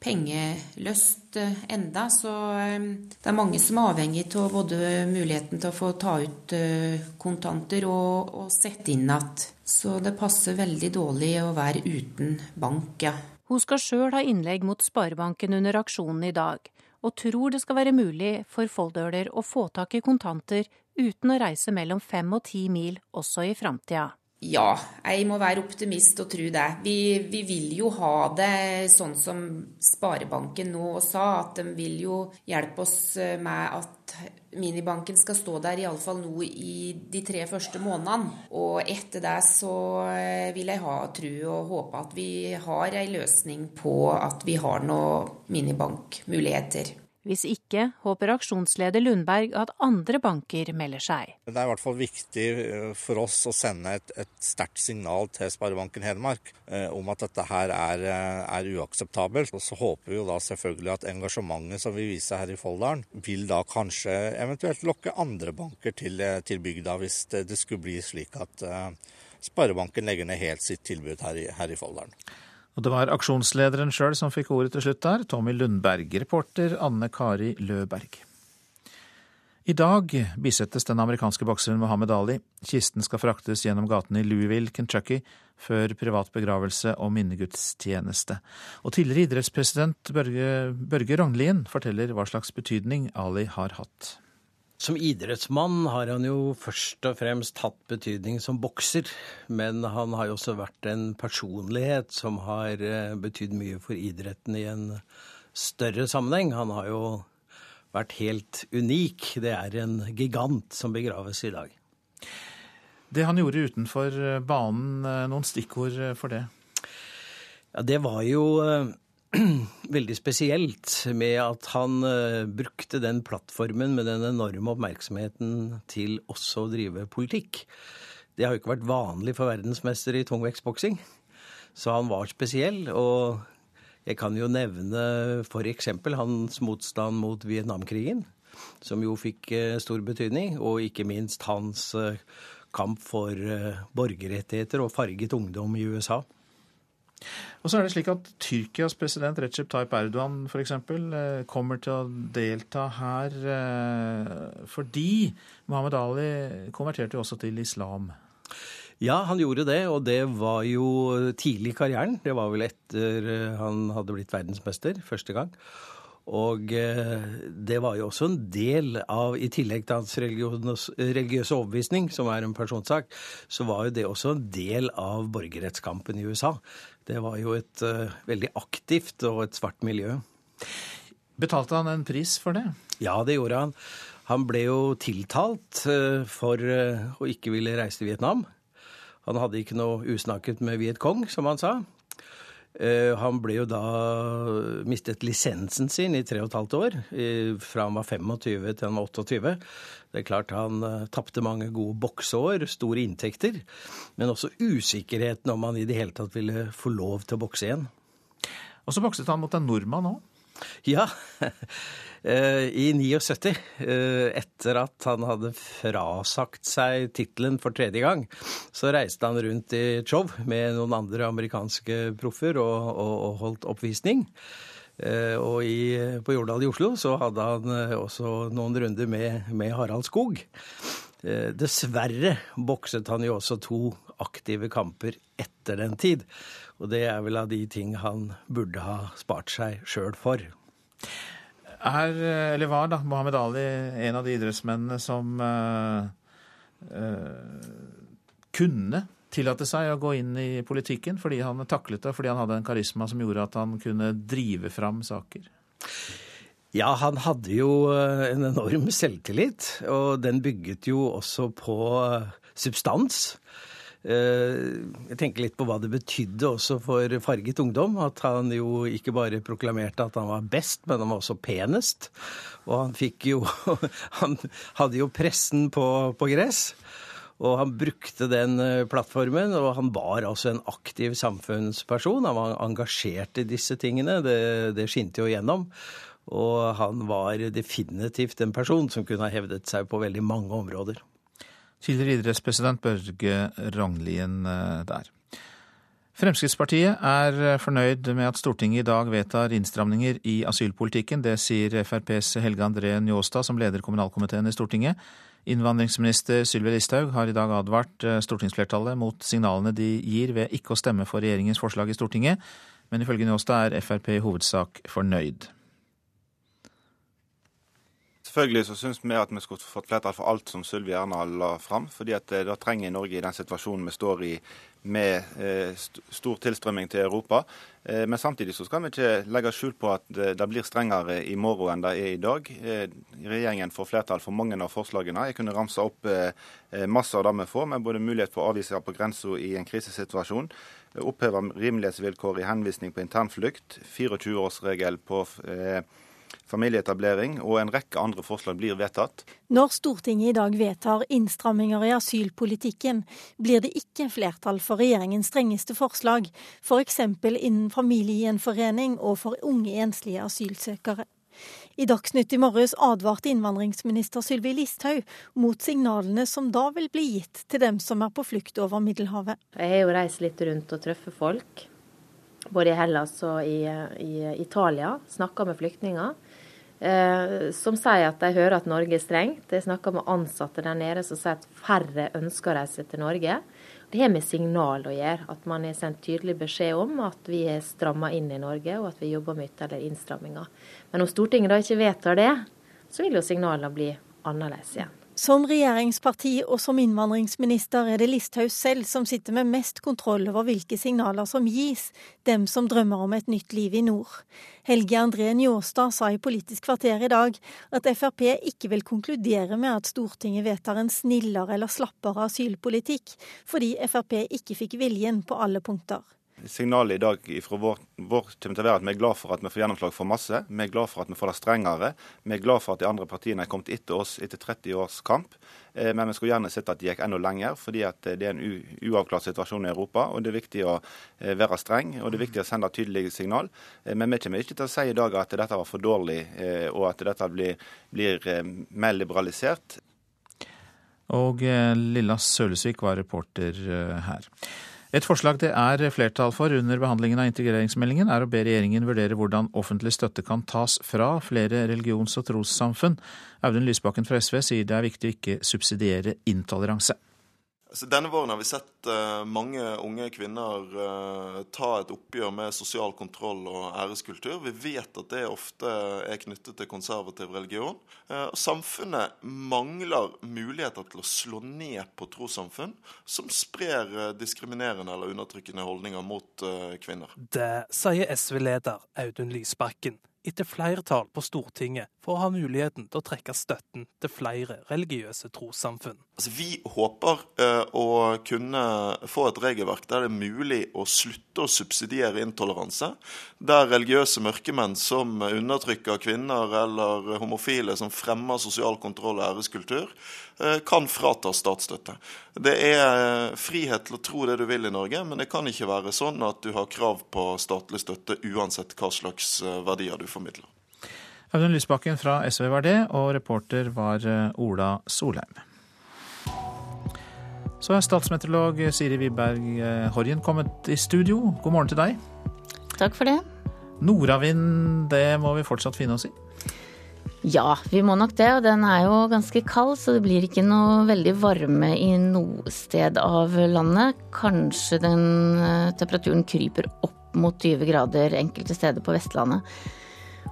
pengeløst eh, enda, så eh, det er mange som er avhengig av både muligheten til å få ta ut eh, kontanter og, og sette inn igjen. Så det passer veldig dårlig å være uten bank, ja. Hun skal sjøl ha innlegg mot Sparebanken under aksjonen i dag, og tror det skal være mulig for folldøler å få tak i kontanter uten å reise mellom fem og ti mil også i framtida. Ja, jeg må være optimist og tro det. Vi, vi, vil jo ha det sånn som Sparebanken nå sa, at de vil jo hjelpe oss eh, med at minibanken skal stå der iallfall nå i de tre første månedene. Og etter det så eh, vil jeg ha tro og håpe at vi har ei løsning på at vi har noen minibankmuligheter. Hvis ikke håper aksjonsleder Lundberg at andre banker melder seg. Det er i hvert fall viktig eh, for oss å sende et, et sterkt signal til Sparebanken Hedmark eh, om at dette her er, eh, er, uakseptabelt. Og så håper vi jo da selvfølgelig at engasjementet som vi viser her i Folldalen, vil da kanskje eventuelt lokke andre banker til, eh, til bygda, hvis det, det, skulle bli slik at eh, Sparebanken legger ned helt sitt tilbud her i, her i Folldalen. Og det var aksjonslederen sjøl som fikk ordet til slutt der, Tommy Lundberg. Reporter Anne Kari Løberg. I dag bisettes den amerikanske bokseren Mohammed Ali. Kisten skal fraktes gjennom gatene i Louisville, Kentucky, før privat begravelse og minnegudstjeneste. Og tidligere idrettspresident Børge, Børge Rognlien forteller hva slags betydning Ali har hatt. Som idrettsmann har han jo først og fremst hatt betydning som bokser. Men han har jo også vært en personlighet som har eh, betydd mye for idretten i en større sammenheng. Han har jo vært helt unik. Det er en gigant som begraves i dag. Det han gjorde utenfor eh, banen, eh, noen stikkord for det? Ja, det var jo veldig spesielt med at han uh, brukte den plattformen med den enorme oppmerksomheten til også å drive politikk. Det har jo ikke vært vanlig for verdensmester i tungvektsboksing. Så han var spesiell. Og jeg kan jo nevne f.eks. hans motstand mot Vietnamkrigen, som jo fikk uh, stor betydning. Og ikke minst hans uh, kamp for borgerrettigheter og farget ungdom i USA. Og så er det slik at Tyrkias president Recep Tayyip Erdogan f.eks. eksempel, kommer til å delta her eh, fordi Mohammed Ali konverterte jo også til islam. Ja, han gjorde det, og det var jo tidlig i karrieren. Det var vel etter eh, han hadde blitt verdensmester første gang. Og det var jo også en del av, i tillegg til hans religiøse overbevisning, som er en personsak, så var jo det også en del av borgerrettskampen i USA. Det var jo et uh, veldig aktivt og et svart miljø. Betalte han en pris for det? Ja, det gjorde han. Han ble jo tiltalt uh, for uh, å ikke ville reise til Vietnam. Han hadde ikke noe usnakket med Viet Cong, som han sa. Han ble jo da mistet lisensen sin i tre og et halvt år, fra han var 25 til han var 28. Det er klart han uh, tapte mange gode bokseår, store inntekter, men også usikkerheten om han i det hele tatt ville få lov til å bokse igjen. Og så bokset han mot en nordmann òg? Ja. Eh, I 79, eh, etter at han hadde frasagt seg tittelen for tredje gang, så reiste han rundt i show med noen andre amerikanske proffer og, og, og holdt oppvisning. Eh, og i, på Jordal i Oslo så hadde han også noen runder med, med Harald Skog. Dessverre bokset han jo også to aktive kamper etter den tid. Og det er vel av de ting han burde ha spart seg sjøl for. Er, eller var da, Mohammed Ali en av de idrettsmennene som uh, uh, kunne tillate seg å gå inn i politikken fordi han taklet det, fordi han hadde en karisma som gjorde at han kunne drive fram saker? Ja, han hadde jo eh, en enorm selvtillit, og den bygget jo også på eh, substans. Eh, jeg tenker litt på hva det betydde også for farget ungdom. At han jo ikke bare proklamerte at han var best, men han var også penest. Og han fikk jo Han hadde jo pressen på, på gress. Og han brukte den eh, plattformen, og han var altså en aktiv samfunnsperson. Han var engasjert i disse tingene, det, det skinte jo gjennom. Og han var definitivt en person som kunne ha hevdet seg på veldig mange områder. Tidligere idrettspresident Børge Ranglien eh, der. Fremskrittspartiet er fornøyd med at Stortinget i dag vedtar innstramninger i asylpolitikken. Det sier FrPs Helge André Njåstad, som leder kommunalkomiteen i Stortinget. Innvandringsminister Sylvi Listhaug har i dag advart eh, stortingsflertallet mot signalene de gir ved ikke å stemme for regjeringens forslag i Stortinget, men ifølge Njåstad er Frp i hovedsak fornøyd. Selvfølgelig så syns vi at vi skulle fått flertall for alt som Sylvi Erna la fram. fordi at eh, det trenger Norge i den situasjonen vi står i med eh, stor tilstrømming til Europa. Eh, men samtidig så skal vi ikke legge skjul på at det blir strengere i morgen enn det er i dag. Regjeringen får flertall for mange av forslagene. Jeg kunne ramse opp masse av det vi får, med både mulighet for avvisninger på grensa i en krisesituasjon, oppheve rimelighetsvilkår i henvisning på internflukt, 24-årsregel på familieetablering og en rekke andre forslag blir vedtatt. Når Stortinget i dag vedtar innstramminger i asylpolitikken, blir det ikke flertall for regjeringens strengeste forslag, f.eks. innen familiegjenforening og for unge enslige asylsøkere. I Dagsnytt i morges advarte innvandringsminister Sylvi Listhaug mot signalene som da vil bli gitt til dem som er på flukt over Middelhavet. Jeg har jo reist litt rundt og truffet folk, både i Hellas og i, i Italia. Snakka med flyktninger som sier at de hører at Norge er strengt. Jeg snakker med ansatte der nede som sier at færre ønsker å reise til Norge. Det har med signal å gjøre, at man har sendt tydelig beskjed om at vi har stramma inn i Norge, og at vi jobber med ytterligere innstramminger. Men om Stortinget da ikke vedtar det, så vil jo signalene bli annerledes igjen. Som regjeringsparti og som innvandringsminister er det Listhaug selv som sitter med mest kontroll over hvilke signaler som gis dem som drømmer om et nytt liv i nord. Helge André Njåstad sa i Politisk kvarter i dag at Frp ikke vil konkludere med at Stortinget vedtar en snillere eller slappere asylpolitikk, fordi Frp ikke fikk viljen på alle punkter. Signalet i dag fra vår, vår kommer til å være at vi er glad for at vi får gjennomslag for masse. Vi er glad for at vi får det strengere. Vi er glad for at de andre partiene er kommet etter oss etter 30 års kamp. Eh, men vi skulle gjerne sett at de gikk enda lenger, fordi at det er en uavklart situasjon i Europa. og Det er viktig å eh, være streng og det er viktig å sende tydelige signal. Eh, men vi kommer ikke til å si i dag at dette var for dårlig, og at dette blir, blir mer liberalisert. Og Lilla Sølesvik var reporter her. Et forslag det er flertall for under behandlingen av integreringsmeldingen, er å be regjeringen vurdere hvordan offentlig støtte kan tas fra flere religions- og trossamfunn. Audun Lysbakken fra SV sier det er viktig å ikke subsidiere intoleranse. Altså, denne våren har vi sett uh, mange unge kvinner uh, ta et oppgjør med sosial kontroll og æreskultur. Vi vet at det ofte er knyttet til konservativ religion. Uh, samfunnet mangler muligheter til å slå ned på trossamfunn som sprer diskriminerende eller undertrykkende holdninger mot kvinner. Det sier SV-leder Audun Lysbakken etter flertall på Stortinget for å ha muligheten til å trekke støtten til flere religiøse trossamfunn. Altså, vi håper uh, å kunne få et regelverk der det er mulig å slutte å subsidiere intoleranse. Der religiøse mørkemenn som undertrykker kvinner eller homofile som fremmer sosial kontroll og æreskultur, kan frata statsstøtte. Det er eh, frihet til å tro det du vil i Norge, men det kan ikke være sånn at du har krav på statlig støtte uansett hva slags verdier du formidler. Audun Lysbakken fra SV var det, og reporter var eh, Ola Solheim. Så er statsmeteorolog Siri Wiberg eh, Horjen kommet i studio. God morgen til deg. Takk for det. Nordavind, det må vi fortsatt finne oss i? Ja, vi må nok det. Og den er jo ganske kald, så det blir ikke noe veldig varme i noe sted av landet. Kanskje den eh, temperaturen kryper opp mot 20 grader enkelte steder på Vestlandet.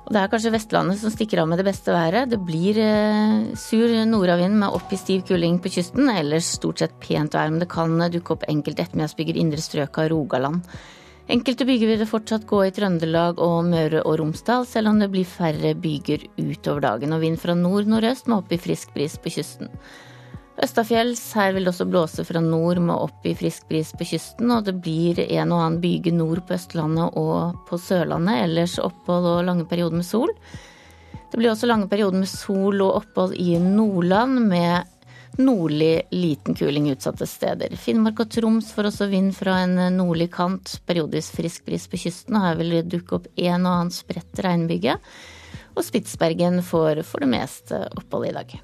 Og det er kanskje Vestlandet som stikker av med det beste været. Det blir eh, sur nordavind med opp i stiv kuling på kysten. Ellers stort sett pent vær, men det kan dukke opp enkelte ettermiddagsbyger indre strøk av Rogaland. Enkelte byger vil det fortsatt gå i Trøndelag og Møre og Romsdal, selv om det blir færre byger utover dagen. Og vind fra nord-nordøst med opp i frisk bris på kysten. Østafjells, her vil det også blåse fra nord med opp i frisk bris på kysten, og det blir en og annen byge nord på Østlandet og på Sørlandet, ellers opphold og lange perioder med sol. Det blir også lange perioder med sol og opphold i Nordland, med nordlig liten kuling utsatte steder. Finnmark og Troms får også vind fra en nordlig kant, periodisk frisk bris på kysten, og her vil det dukke opp en og annen spredt regnbyge. Og Spitsbergen får for det meste opphold i dag.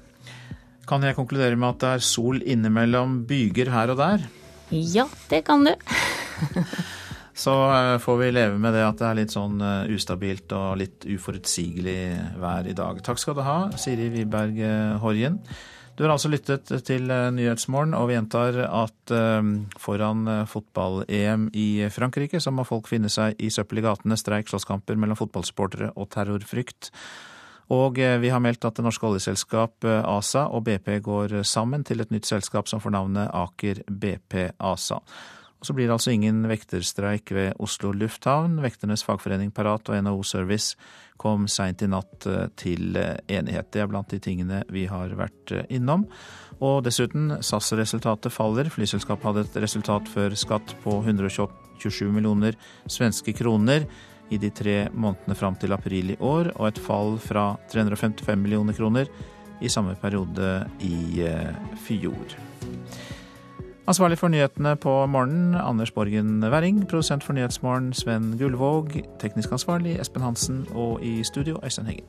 Kan jeg konkludere med at det er sol innimellom byger her og der? Ja, det kan du. Så eh, får vi leve med det at det er litt sånn eh, ustabilt og litt uforutsigelig vær i dag. Takk skal du ha, Siri Wiberg eh, Horjen. Du har altså lyttet til Nyhetsmorgen, og vi gjentar at foran fotball-EM i Frankrike så må folk finne seg i søppel i gatene, streik, slåsskamper mellom fotballsupportere og terrorfrykt. Og eh, vi har meldt at det norske oljeselskap eh, ASA og BP går sammen til et nytt selskap som får navnet Aker BP ASA. Og så blir det altså ingen vekterstreik ved Oslo lufthavn. Vekternes fagforening Parat og NHO Service kom seint i natt eh, til enighet. Det er blant de tingene vi har vært innom. Og dessuten, SAS-resultatet faller. Flyselskapet hadde et resultat før skatt på 127 millioner svenske kroner i de tre månedene fram til april i år, og et fall fra 355 millioner kroner i samme periode i eh, fjor. Ansvarlig for nyhetene på morgenen, Anders Borgen Werring. Produsent for Nyhetsmorgen, Sven Gullvåg. Teknisk ansvarlig, Espen Hansen. Og i studio, Øystein Heggen.